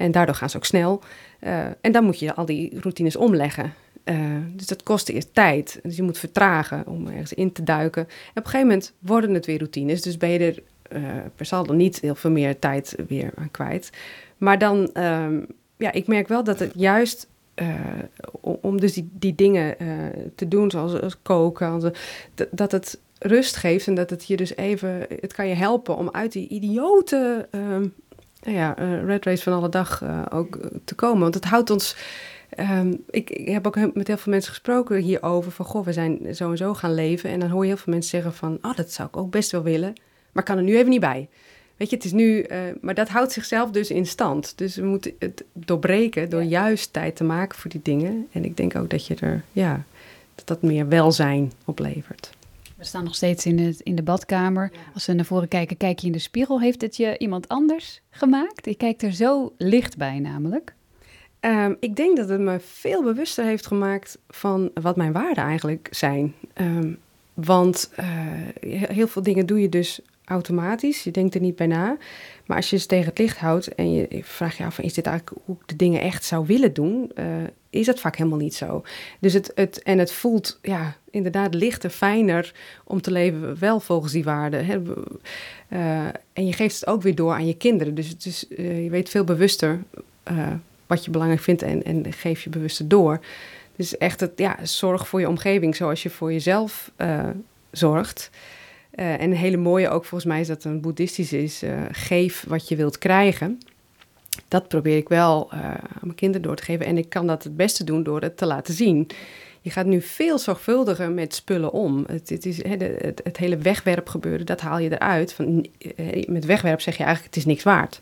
en daardoor gaan ze ook snel. Uh, en dan moet je al die routines omleggen. Uh, dus dat kost eerst tijd. Dus je moet vertragen om ergens in te duiken. En op een gegeven moment worden het weer routines. Dus ben je er uh, per saldo niet heel veel meer tijd weer aan kwijt. Maar dan, um, ja, ik merk wel dat het juist om, dus die, die dingen te doen, zoals als koken, dat het rust geeft en dat het je dus even, het kan je helpen om uit die idiote um, nou ja, uh, red race van alle dag uh, ook eh, te komen. Want het houdt ons. Um, ik, ik, heb ook met heel veel mensen gesproken hierover. Van goh, we zijn zo en zo gaan leven. En dan hoor je heel veel mensen zeggen van. Oh, dat zou ik ook best wel willen. Maar kan er nu even niet bij. Weet je, het is nu. Uh, maar dat houdt zichzelf dus in stand. Dus we moeten het doorbreken door juist tijd te maken voor die dingen. En ik denk ook dat je er. Ja, dat dat meer welzijn oplevert. We staan nog steeds in, het, in de badkamer. Als we naar voren kijken, kijk je in de spiegel. Heeft het je iemand anders gemaakt? Je kijkt er zo licht bij namelijk. Um, ik denk dat het me veel bewuster heeft gemaakt van wat mijn waarden eigenlijk zijn. Um, want uh, heel veel dingen doe je dus automatisch. Je denkt er niet bij na. Maar als je ze tegen het licht houdt en je vraagt je af: is dit eigenlijk hoe ik de dingen echt zou willen doen? Uh, is dat vaak helemaal niet zo. Dus het, het, en het voelt ja, inderdaad lichter, fijner om te leven, wel volgens die waarden. Uh, en je geeft het ook weer door aan je kinderen. Dus het is, uh, je weet veel bewuster wat je belangrijk vindt en, en geef je bewuster door. Dus echt het, ja, zorg voor je omgeving zoals je voor jezelf zorgt. En een hele mooie ook volgens mij is dat een boeddhistisch is. geef wat je wilt krijgen dat probeer ik wel uh, aan mijn kinderen door te geven. En ik kan dat het beste doen door het te laten zien. Je gaat nu veel zorgvuldiger met spullen om. Het, het is, de, het, het, hele wegwerpgebeuren, dat haal je eruit. Van, eh, met wegwerp zeg je eigenlijk, het is niks waard.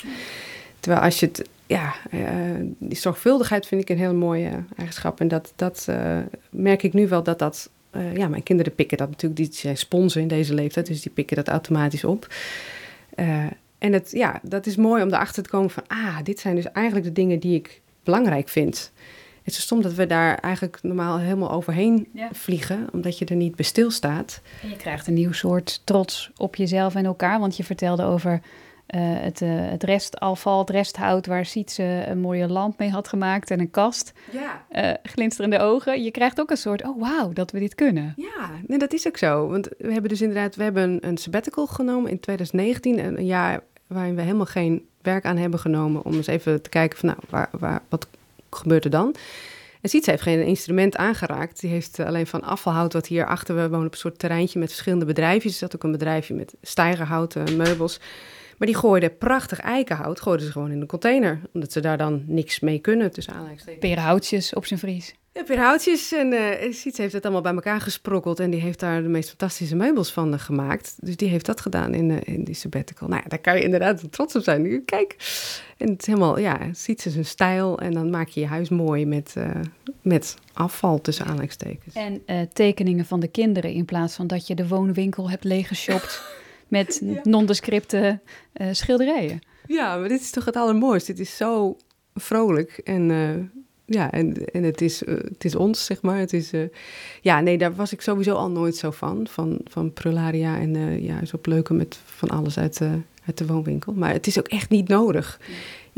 Terwijl als je het, ja, die zorgvuldigheid vind ik een heel mooie eigenschap. En dat, dat merk ik nu wel dat dat, uh, ja, mijn kinderen pikken dat natuurlijk, die zijn sponsen in deze leeftijd, dus die pikken dat automatisch op. En het, ja, dat is mooi om erachter te komen van, ah, dit zijn dus eigenlijk de dingen die ik belangrijk vind. Het is stom dat we daar eigenlijk normaal helemaal overheen ja. vliegen, omdat je er niet bij stilstaat. En je krijgt een nieuw soort trots op jezelf en elkaar, want je vertelde over het, uh, het restafval, het resthout waar Sietse een mooie lamp mee had gemaakt en een kast. Ja. Uh, glinsterende ogen. Je krijgt ook een soort, oh wauw, dat we dit kunnen. Ja, nee, dat is ook zo. Want we hebben dus inderdaad, we hebben een, een sabbatical genomen in 2019, een jaar waarin we helemaal geen werk aan hebben genomen om eens even te kijken van nou, waar, waar, wat gebeurt er dan? En Sietse heeft geen instrument aangeraakt. Die heeft alleen van afvalhout wat hier achter, we wonen op een soort terreintje met verschillende bedrijfjes. Er zat ook een bedrijfje met stijgerhouten meubels. Maar die gooiden prachtig eikenhout, gooiden ze gewoon in de container. Omdat ze daar dan niks mee kunnen, tussen aanleidingstekens. Perenhoutjes op zijn vries. Ja, perenhoutjes. En uh, Siets heeft het allemaal bij elkaar gesprokkeld. En die heeft daar de meest fantastische meubels van uh, gemaakt. Dus die heeft dat gedaan in, uh, in die sabbatical. Nou ja, daar kan je inderdaad trots op zijn. Kijk. En het is helemaal, ja, Siets is een stijl. En dan maak je je huis mooi met, met afval, tussen aanleidingstekens. En tekeningen van de kinderen in plaats van dat je de woonwinkel hebt leeggeshopt... met ja. nondescripte uh, schilderijen. Ja, maar dit is toch het allermooiste. Dit is zo vrolijk en uh, ja, en, en het, is, uh, het is ons, zeg maar. Het is, ja, nee, daar was ik sowieso al nooit zo van, van, van prularia en ja, zo pleuken met van alles uit, uit de woonwinkel. Maar het is ook echt niet nodig.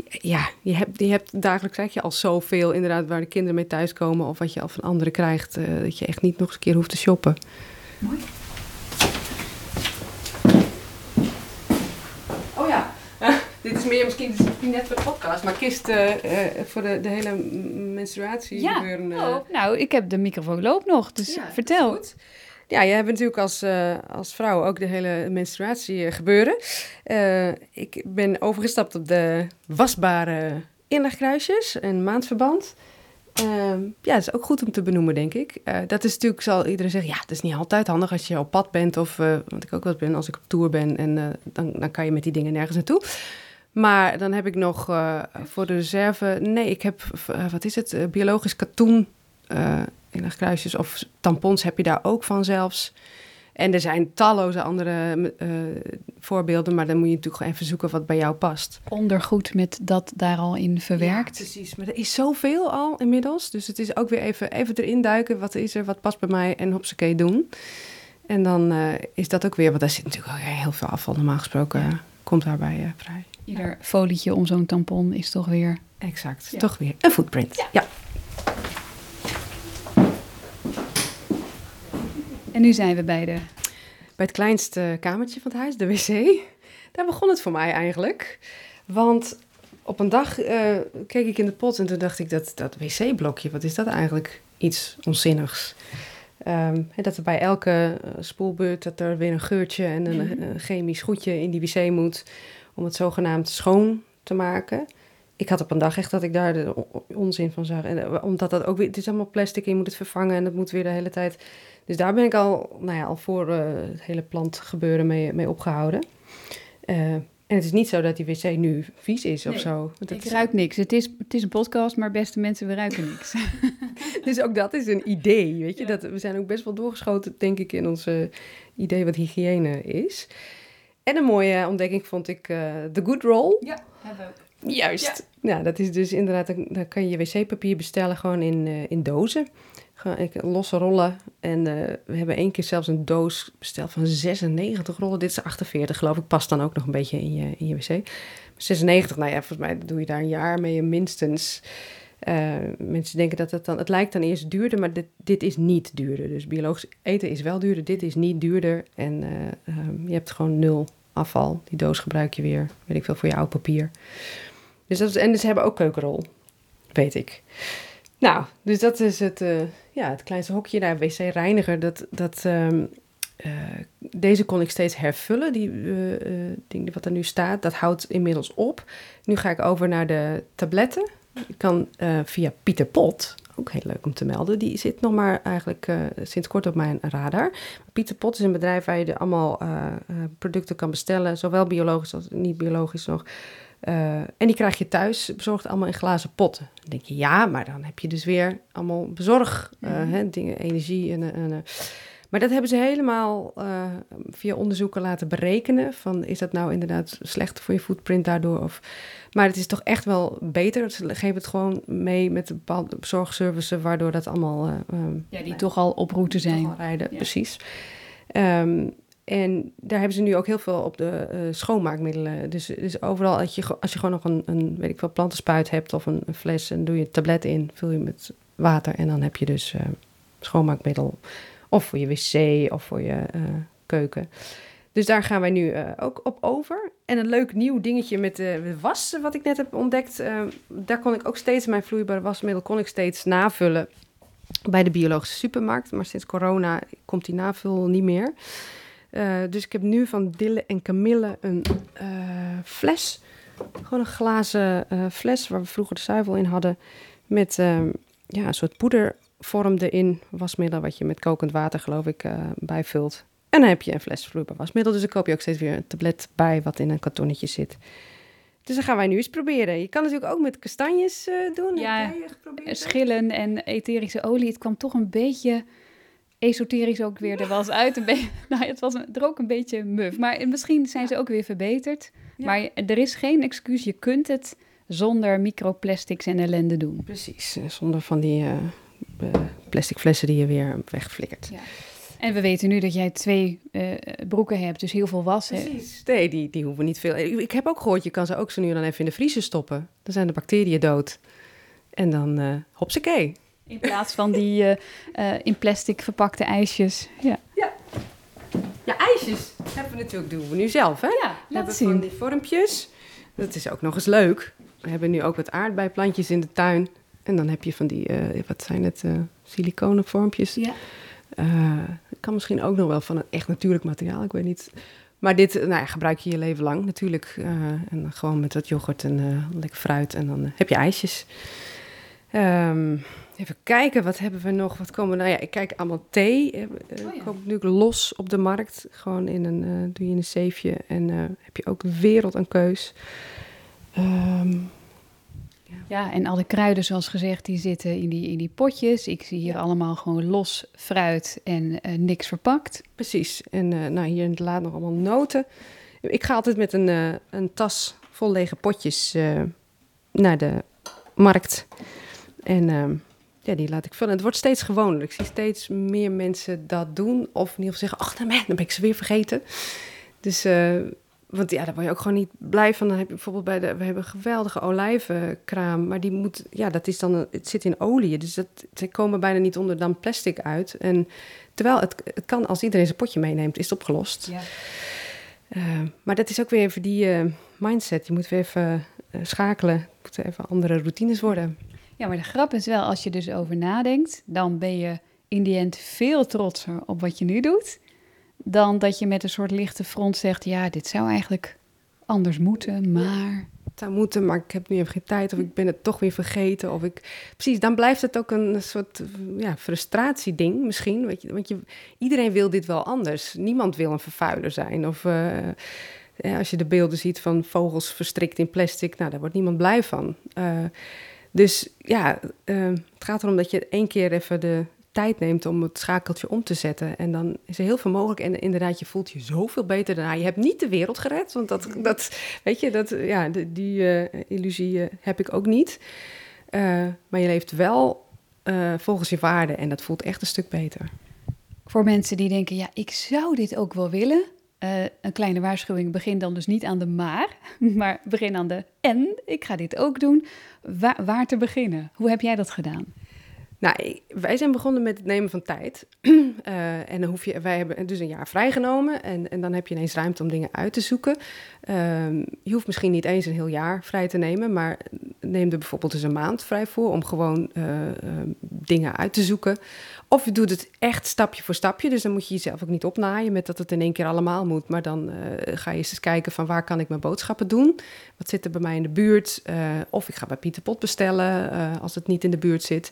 Ja, je hebt, je hebt dagelijks krijg je al zoveel inderdaad waar de kinderen mee thuiskomen of wat je al van anderen krijgt, dat je echt niet nog eens een keer hoeft te shoppen. Mooi. Dit is meer misschien net voor de podcast, maar kist uh, uh, voor de, de hele menstruatie ja. gebeuren. Uh... Oh, nou, ik heb de microfoon loop nog, dus ja, vertel. Ja, je hebt natuurlijk als, als vrouw ook de hele menstruatie gebeuren. ik ben overgestapt op de wasbare inlegkruisjes, een maandverband. Uh, ja, dat is ook goed om te benoemen, denk ik. Uh, dat is natuurlijk, zal iedereen zeggen, ja, het is niet altijd handig als je op pad bent of, uh, wat ik ook wel ben, als ik op tour ben en dan, dan kan je met die dingen nergens naartoe. Maar dan heb ik nog uh, voor de reserve... Nee, ik heb, uh, wat is het, uh, biologisch katoen in de kruisjes. Of tampons heb je daar ook van zelfs. En er zijn talloze andere voorbeelden... maar dan moet je natuurlijk gewoon even zoeken wat bij jou past. Ondergoed met dat daar al in verwerkt. Ja, precies. Maar er is zoveel al inmiddels. Dus het is ook weer even, even erin duiken. Wat is er, wat past bij mij en hopsakee doen. En dan is dat ook weer... want daar zit natuurlijk ook heel veel afval normaal gesproken... komt daarbij vrij. Ieder folietje om zo'n tampon is toch weer... Exact, ja. toch weer een footprint. Ja. ja. En nu zijn we bij de... Bij het kleinste kamertje van het huis, de wc. Daar begon het voor mij eigenlijk. Want op een dag uh, keek ik in de pot en toen dacht ik... dat, dat wc-blokje, wat is dat eigenlijk? Iets onzinnigs. Um, dat er bij elke spoelbeurt dat er weer een geurtje en een, -hmm. een chemisch goedje in die wc moet om het zogenaamd schoon te maken. Ik had op een dag echt dat ik daar de onzin van zag. En eh, omdat dat ook weer, het is allemaal plastic, je moet het vervangen en dat moet weer de hele tijd. Dus daar ben ik al, nou ja, al voor uh, het hele plantgebeuren mee, mee opgehouden. Uh, en het is niet zo dat die wc nu vies is nee, of zo. Dat ik ruik niks. Het is, het is een podcast, maar beste mensen, we ruiken niks. dus ook dat is een idee, weet je. Ja. Dat, we zijn ook best wel doorgeschoten, denk ik, in onze idee wat hygiëne is. En een mooie ontdekking vond ik uh, The Good Roll. Ja, hebben we. Juist. Ja. Nou, dat is dus inderdaad, dan kan je wc-papier bestellen gewoon in, uh, in dozen. Gewoon losse rollen. En uh, we hebben één keer zelfs een doos besteld van 96 rollen. Dit is 48, geloof ik. Past dan ook nog een beetje in je, in je wc. 96, nou ja, volgens mij doe je daar een jaar mee minstens. Uh, mensen denken dat het dan, het lijkt dan eerst duurder, maar dit, dit is niet duurder. Dus biologisch eten is wel duurder, dit is niet duurder. En uh, um, je hebt gewoon nul afval. Die doos gebruik je weer, weet ik veel, voor je oud papier. Dus dat is, en ze hebben ook keukenrol, weet ik. Nou, dus dat is het, uh, ja, het kleinste hokje daar, wc-reiniger. Dat, dat, um, deze kon ik steeds hervullen, die ding wat er nu staat. Dat houdt inmiddels op. Nu ga ik over naar de tabletten. Je kan uh, via Pieter Pot, ook heel leuk om te melden, die zit nog maar eigenlijk uh, sinds kort op mijn radar. Pieter Pot is een bedrijf waar je allemaal uh, producten kan bestellen, zowel biologisch als niet biologisch nog. en die krijg je thuis bezorgd allemaal in glazen potten. Dan denk je, ja, maar dan heb je dus weer allemaal bezorg, mm -hmm. hè, dingen, energie en... en maar dat hebben ze helemaal uh, via onderzoeken laten berekenen. Van is dat nou inderdaad slecht voor je footprint daardoor? Of... Maar het is toch echt wel beter. Ze geven het gewoon mee met bepaalde zorgservices, waardoor dat allemaal. Uh, um, ja, die toch al op route zijn. rijden, ja. precies. Um, en daar hebben ze nu ook heel veel op de uh, schoonmaakmiddelen. Dus, dus overal, als je, als je gewoon nog een, een weet ik veel, plantenspuit hebt of een, een fles en doe je een tablet in, vul je met water en dan heb je dus schoonmaakmiddel of voor je wc of voor je uh, keuken. Dus daar gaan wij nu uh, ook op over. En een leuk nieuw dingetje met de was, wat ik net heb ontdekt. Daar kon ik ook steeds mijn vloeibare wasmiddel kon ik steeds navullen bij de biologische supermarkt. Maar sinds corona komt die navul niet meer. Dus ik heb nu van Dille en Camille een fles. Gewoon een glazen fles waar we vroeger de zuivel in hadden. Met ja, een soort poeder vormde in wasmiddel, wat je met kokend water, geloof ik, uh, bijvult. En dan heb je een fles vloeibaar wasmiddel. Dus dan koop je ook steeds weer een tablet bij wat in een kartonnetje zit. Dus dan gaan wij nu eens proberen. Je kan natuurlijk ook met kastanjes uh, doen. Ja, schillen en etherische olie. Het kwam toch een beetje esoterisch ook weer er was uit. Een beetje, nou, het was er ook een beetje muf. Maar misschien zijn ze ook weer verbeterd. Ja. Maar er is geen excuus. Je kunt het zonder microplastics en ellende doen. Precies, zonder van die uh, plastic flessen die je weer wegflikkert. Ja. En we weten nu dat jij twee uh, broeken hebt, dus heel veel was. Precies. Nee, die, die hoeven niet veel. Ik heb ook gehoord, je kan ze ook zo nu dan even in de vriezer stoppen. Dan zijn de bacteriën dood. En dan uh, hopsakee. In plaats van die uh, in plastic verpakte ijsjes. Ja. ja. Ja, ijsjes hebben we natuurlijk, doen we nu zelf, hè? Ja, we hebben zien. van die vormpjes. Dat is ook nog eens leuk. We hebben nu ook wat aardbeiplantjes in de tuin. En dan heb je van die, uh, wat zijn het, uh, siliconen vormpjes. Ja. Uh, kan misschien ook nog wel van een echt natuurlijk materiaal, ik weet niet. Maar dit nou ja, gebruik je je leven lang natuurlijk. en gewoon met wat yoghurt en lekker fruit. En dan heb je ijsjes. Um, even kijken, wat hebben we nog? Wat komen Nou ja, ik kijk allemaal thee. Uh, oh, ja. Koop natuurlijk los op de markt. Gewoon in een, doe je in een zeefje. En heb je ook wereld aan keus. Ehm, Ja, en alle kruiden, zoals gezegd, die zitten in die, in die potjes. Ik zie hier allemaal gewoon los fruit en eh, niks verpakt. precies. En eh, nou, hier in het laad nog allemaal noten. Ik ga altijd met een, eh, een tas vol lege potjes naar de markt. En ja, die laat ik vullen. Het wordt steeds gewoner. Ik zie steeds meer mensen dat doen. Of in ieder geval zeggen, ach, nou, man, dan ben ik ze weer vergeten. Dus, eh, want ja, daar word je ook gewoon niet blij van. Dan heb je bijvoorbeeld bij de, we hebben een geweldige olijvenkraam. Maar die moet, ja, dat is dan, het zit in olie. Dus dat, ze komen bijna niet onder dan plastic uit. En terwijl het, het kan, als iedereen zijn potje meeneemt, is het opgelost. Ja. Eh, maar dat is ook weer even die eh, mindset. Je moet weer even eh, schakelen. Het moeten even andere routines worden. ja, maar de grap is wel, als je dus over nadenkt, dan ben je in die end veel trotser op wat je nu doet. Dan dat je met een soort lichte front zegt, ja, dit zou eigenlijk anders moeten, maar... Het zou moeten, maar ik heb nu even geen tijd. Of ik ben het toch weer vergeten. Of ik... Precies, dan blijft het ook een soort eh, ja, frustratieding misschien. Weet je, want je, iedereen wil dit wel anders. Niemand wil een vervuiler zijn. Of eh, ja, als je de beelden ziet van vogels verstrikt in plastic. Nou, daar wordt niemand blij van. Eh, dus ja, eh, het gaat erom dat je één keer even de tijd neemt om het schakeltje om te zetten. En dan is er heel veel mogelijk. En inderdaad, je voelt je zoveel beter daarna. Je hebt niet de wereld gered, want dat, dat weet je, dat, ja, die eh, illusie eh, heb ik ook niet. Eh, maar je leeft wel volgens je waarden en dat voelt echt een stuk beter. Voor mensen die denken, ja, ik zou dit ook wel willen. een kleine waarschuwing, begin dan dus niet aan de maar, maar begin aan de en. Ik ga dit ook doen. Waar, waar te beginnen? Hoe heb jij dat gedaan? Nou, wij zijn begonnen met het nemen van tijd. Eh, en dan hoef je, wij hebben dus een jaar vrijgenomen. En, en dan heb je ineens ruimte om dingen uit te zoeken. Ehm, je hoeft misschien niet eens een heel jaar vrij te nemen. Maar neem er bijvoorbeeld eens een maand vrij voor om gewoon eh, eh, dingen uit te zoeken. Of je doet het echt stapje voor stapje. Dus dan moet je jezelf ook niet opnaaien met dat het in één keer allemaal moet. Maar dan ga je eens kijken van waar kan ik mijn boodschappen doen. Wat zit er bij mij in de buurt? Of ik ga bij Pieter Pot bestellen als het niet in de buurt zit.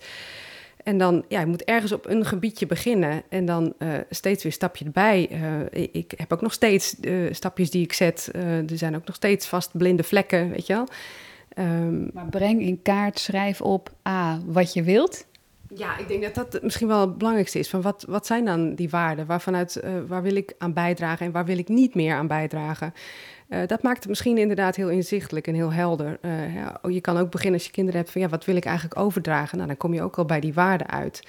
En dan, ja, je moet ergens op een gebiedje beginnen en dan eh, steeds weer stapje erbij. Eh, ik, heb ook nog steeds eh, stapjes die ik zet. Er zijn ook nog steeds vast blinde vlekken, weet je wel. Ehm, Maar breng in kaart, schrijf op A, wat je wilt. ja, ik denk dat dat misschien wel het belangrijkste is. Van wat, wat zijn dan die waarden? Waarvanuit, waar wil ik aan bijdragen en waar wil ik niet meer aan bijdragen? Eh, dat maakt het misschien inderdaad heel inzichtelijk en heel helder. Eh, ja, oh, je kan ook beginnen als je kinderen hebt van ja, wat wil ik eigenlijk overdragen? Nou, dan kom je ook al bij die waarden uit.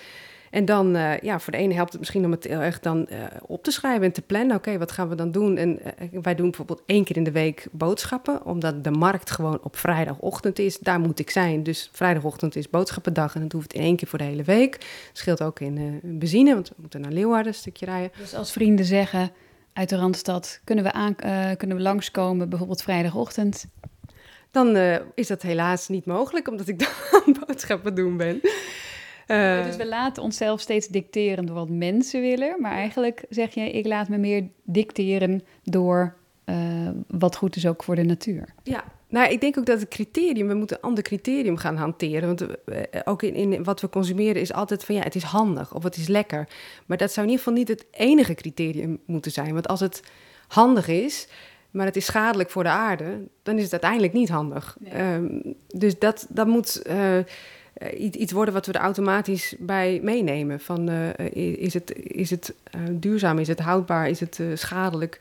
En dan, eh, ja, voor de ene helpt het misschien om het heel erg dan op te schrijven en te plannen. Oké, wat gaan we dan doen? En wij doen bijvoorbeeld één keer in de week boodschappen, omdat de markt gewoon op vrijdagochtend is. Daar moet ik zijn. Dus vrijdagochtend is boodschappendag en dat hoeft in één keer voor de hele week. Scheelt ook in benzine, want we moeten naar Leeuwarden een stukje rijden. Dus als vrienden zeggen uit de Randstad, kunnen we, aan, eh, kunnen we langskomen, bijvoorbeeld vrijdagochtend. Dan eh, is dat helaas niet mogelijk, omdat ik dan boodschappen doen ben. Eh, dus we laten onszelf steeds dicteren door wat mensen willen. Maar eigenlijk zeg je, ik laat me meer dicteren door wat goed is ook voor de natuur. Ja, nou, ik denk ook dat het criterium, we moeten een ander criterium gaan hanteren. Want eh, ook in, in wat we consumeren is altijd van ja, het is handig of het is lekker. Maar dat zou in ieder geval niet het enige criterium moeten zijn. Want als het handig is, maar het is schadelijk voor de aarde, dan is het uiteindelijk niet handig. Nee. Ehm, dus dat, dat moet eh, iets iets worden wat we er automatisch bij meenemen. Van, eh, is het, is het duurzaam, is het houdbaar, is het schadelijk?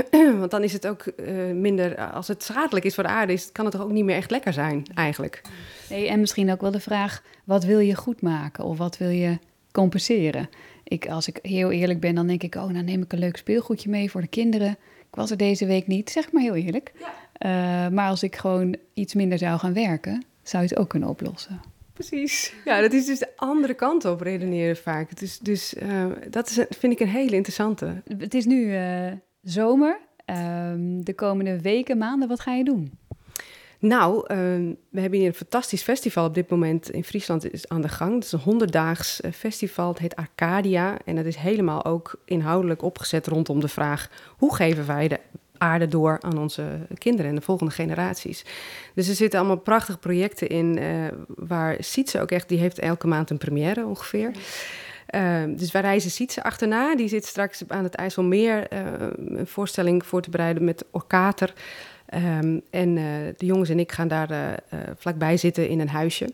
Want dan is het ook eh, minder, als het schadelijk is voor de aarde, is, kan het toch ook niet meer echt lekker zijn, eigenlijk. Nee, en misschien ook wel de vraag, wat wil je goed maken of wat wil je compenseren? Ik, als ik heel eerlijk ben, dan denk ik, oh, nou neem ik een leuk speelgoedje mee voor de kinderen. Ik was er deze week niet, zeg maar heel eerlijk. Eh, maar als ik gewoon iets minder zou gaan werken, zou je het ook kunnen oplossen. Precies. Ja, dat is dus de andere kant op redeneren vaak. Dus eh, dat is, vind ik een hele interessante. Het is nu eh, zomer. Ehm, de komende weken, maanden, wat ga je doen? Nou, ehm, we hebben hier een fantastisch festival op dit moment in Friesland is aan de gang. Het is een honderddaags eh, festival. Het heet Arcadia. En dat is helemaal ook inhoudelijk opgezet rondom de vraag... hoe geven wij de aarde door aan onze kinderen en de volgende generaties. Dus er zitten allemaal prachtige projecten in... eh, waar Sietse ook echt... die heeft elke maand een première ongeveer... Ehm, dus wij reizen Sietse achterna. Die zit straks aan het IJsselmeer eh, een voorstelling voor te bereiden met Orkater. Ehm, en de jongens en ik gaan daar vlakbij zitten in een huisje.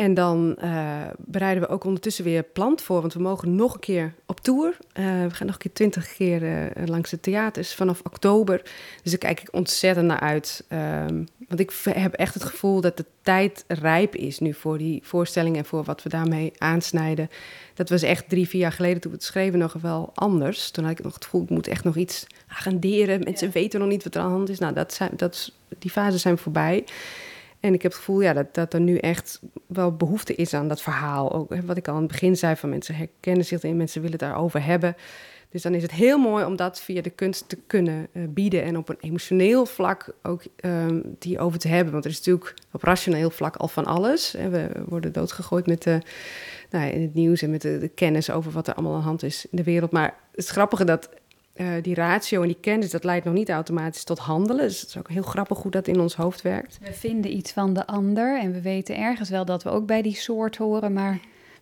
En dan uh, bereiden we ook ondertussen weer plant voor, want we mogen nog een keer op tour. Uh, we gaan nog een keer twintig keer uh, langs de theaters vanaf oktober. Dus daar kijk ik ontzettend naar uit. Um, want ik heb echt het gevoel dat de tijd rijp is nu voor die voorstelling en voor wat we daarmee aansnijden. Dat was echt drie, vier jaar geleden toen we het schreven nog wel anders. Toen had ik nog het gevoel, ik moet echt nog iets agenderen. Mensen weten nog niet wat er aan de hand is. Nou, dat zijn, dat, die fases zijn voorbij. En ik heb het gevoel ja, dat, dat er nu echt wel behoefte is aan dat verhaal. Ook wat ik al aan het begin zei, van mensen herkennen zich erin, mensen willen het daarover hebben. Dus dan is het heel mooi om dat via de kunst te kunnen uh, bieden en op een emotioneel vlak ook um, die over te hebben. Want er is natuurlijk op rationeel vlak al van alles. En we worden doodgegooid met de, nou in het nieuws en met de, de, kennis over wat er allemaal aan de hand is in de wereld. Maar het grappige dat uh, die ratio en die kennis, dat leidt nog niet automatisch tot handelen. Dus het is ook heel grappig hoe dat in ons hoofd werkt. We vinden iets van de ander en we weten ergens wel dat we ook bij die soort horen, maar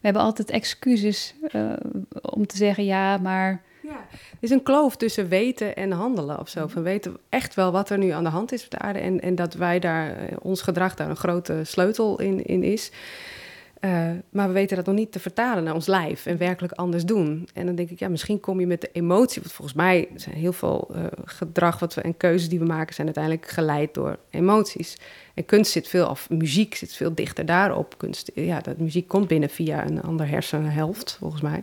we hebben altijd excuses uh, om te zeggen ja, maar. Ja, er is een kloof tussen weten en handelen of zo. Van weten echt wel wat er nu aan de hand is op de aarde en, en dat wij daar, uh, ons gedrag daar een grote sleutel in, in is. Uh, maar we weten dat nog niet te vertalen naar ons lijf en werkelijk anders doen. En dan denk ik, ja, misschien kom je met de emotie. Want volgens mij zijn heel veel uh, gedrag wat we, en keuzes die we maken, zijn uiteindelijk geleid door emoties. En kunst zit veel, of muziek zit veel dichter daarop. Kunst, ja, dat muziek komt binnen via een ander hersenhelft, volgens mij.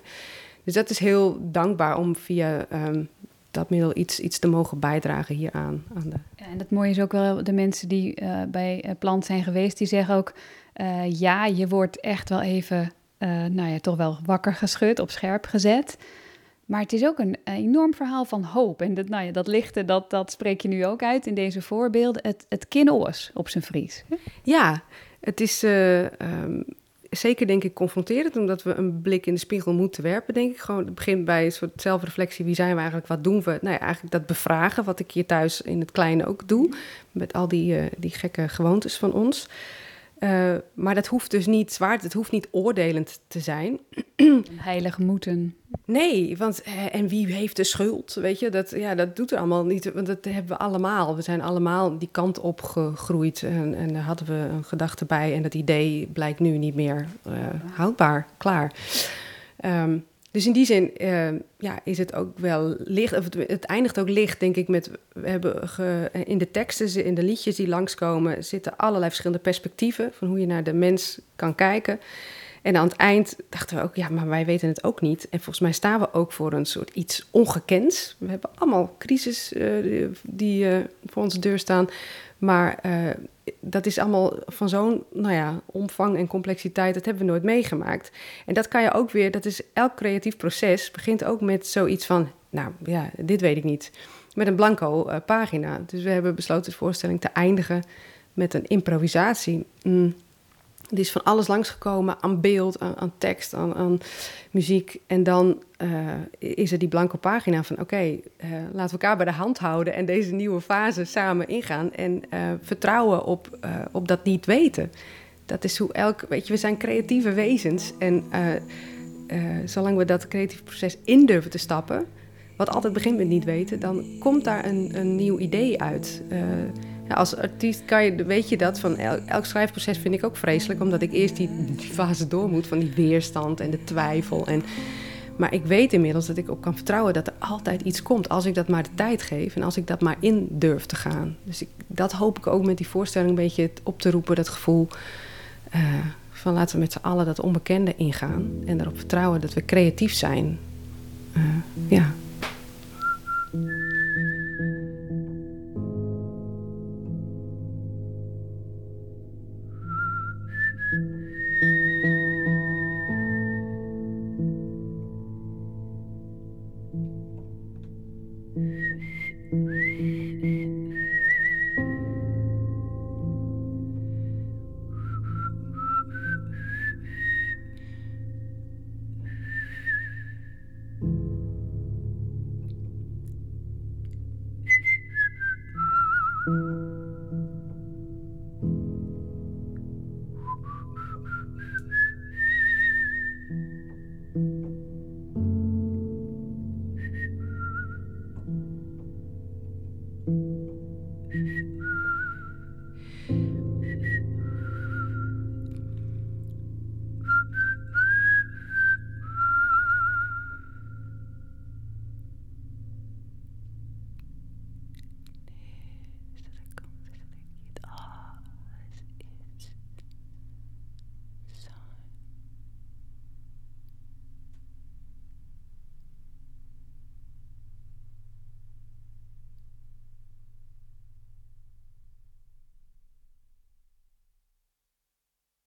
Dus dat is heel dankbaar om via um, dat middel iets, iets te mogen bijdragen hieraan. Aan de... en het mooie is ook wel de mensen die uh, bij Plant zijn geweest, die zeggen ook uh, ja, je wordt echt wel even, uh, nou ja, toch wel wakker geschud, op scherp gezet. Maar het is ook een, enorm verhaal van hoop. En dat, nou ja, dat lichte, dat, dat spreek je nu ook uit in deze voorbeelden. Het, het op zijn Fries. Ja, het is uh, um, zeker denk ik confronterend, omdat we een blik in de spiegel moeten werpen, denk ik. Gewoon, het begint bij een soort zelfreflectie. Wie zijn we eigenlijk? Wat doen we? Nou ja, eigenlijk dat bevragen, wat ik hier thuis in het kleine ook doe. Met al die, die gekke gewoontes van ons. Uh, maar dat hoeft dus niet zwaar, het hoeft niet oordelend te zijn. Heilig moeten. Nee, want uh, en wie heeft de schuld? Weet je, dat, ja, dat doet er allemaal niet, want dat hebben we allemaal. We zijn allemaal die kant op gegroeid en, en daar hadden we een gedachte bij en dat idee blijkt nu niet meer uh, houdbaar, klaar. Um, dus in die zin uh, ja, is het ook wel licht. Of het, eindigt ook licht, denk ik, met. We hebben ge, in de teksten, in de liedjes die langskomen, zitten allerlei verschillende perspectieven van hoe je naar de mens kan kijken. En aan het eind dachten we ook, ja, maar wij weten het ook niet. En volgens mij staan we ook voor een soort iets ongekends. We hebben allemaal crisis uh, die uh, voor onze deur staan. Maar uh, dat is allemaal van zo'n nou ja, omvang en complexiteit, dat hebben we nooit meegemaakt. En dat kan je ook weer, dat is elk creatief proces, begint ook met zoiets van, nou ja, dit weet ik niet. Met een blanco uh, pagina. Dus we hebben besloten de voorstelling te eindigen met een improvisatie. Mm. Er is van alles langsgekomen aan beeld, aan, tekst, aan, aan, muziek. En dan uh, is er die blanke pagina van... oké, uh, laten we elkaar bij de hand houden... en deze nieuwe fase samen ingaan... en uh, vertrouwen op, op dat niet weten. Dat is hoe elk... Weet je, we zijn creatieve wezens. En zolang we dat creatieve proces in durven te stappen... wat altijd begint met niet weten... dan komt daar een, een nieuw idee uit... Ja, als artiest kan je, weet je dat, van elk, schrijfproces vind ik ook vreselijk, omdat ik eerst die, fase door moet van die weerstand en de twijfel. En, maar ik weet inmiddels dat ik ook kan vertrouwen dat er altijd iets komt, als ik dat maar de tijd geef en als ik dat maar in durf te gaan. Dus ik, dat hoop ik ook met die voorstelling een beetje op te roepen, dat gevoel uh, van laten we met z'n allen dat onbekende ingaan en erop vertrouwen dat we creatief zijn. Uh, ja.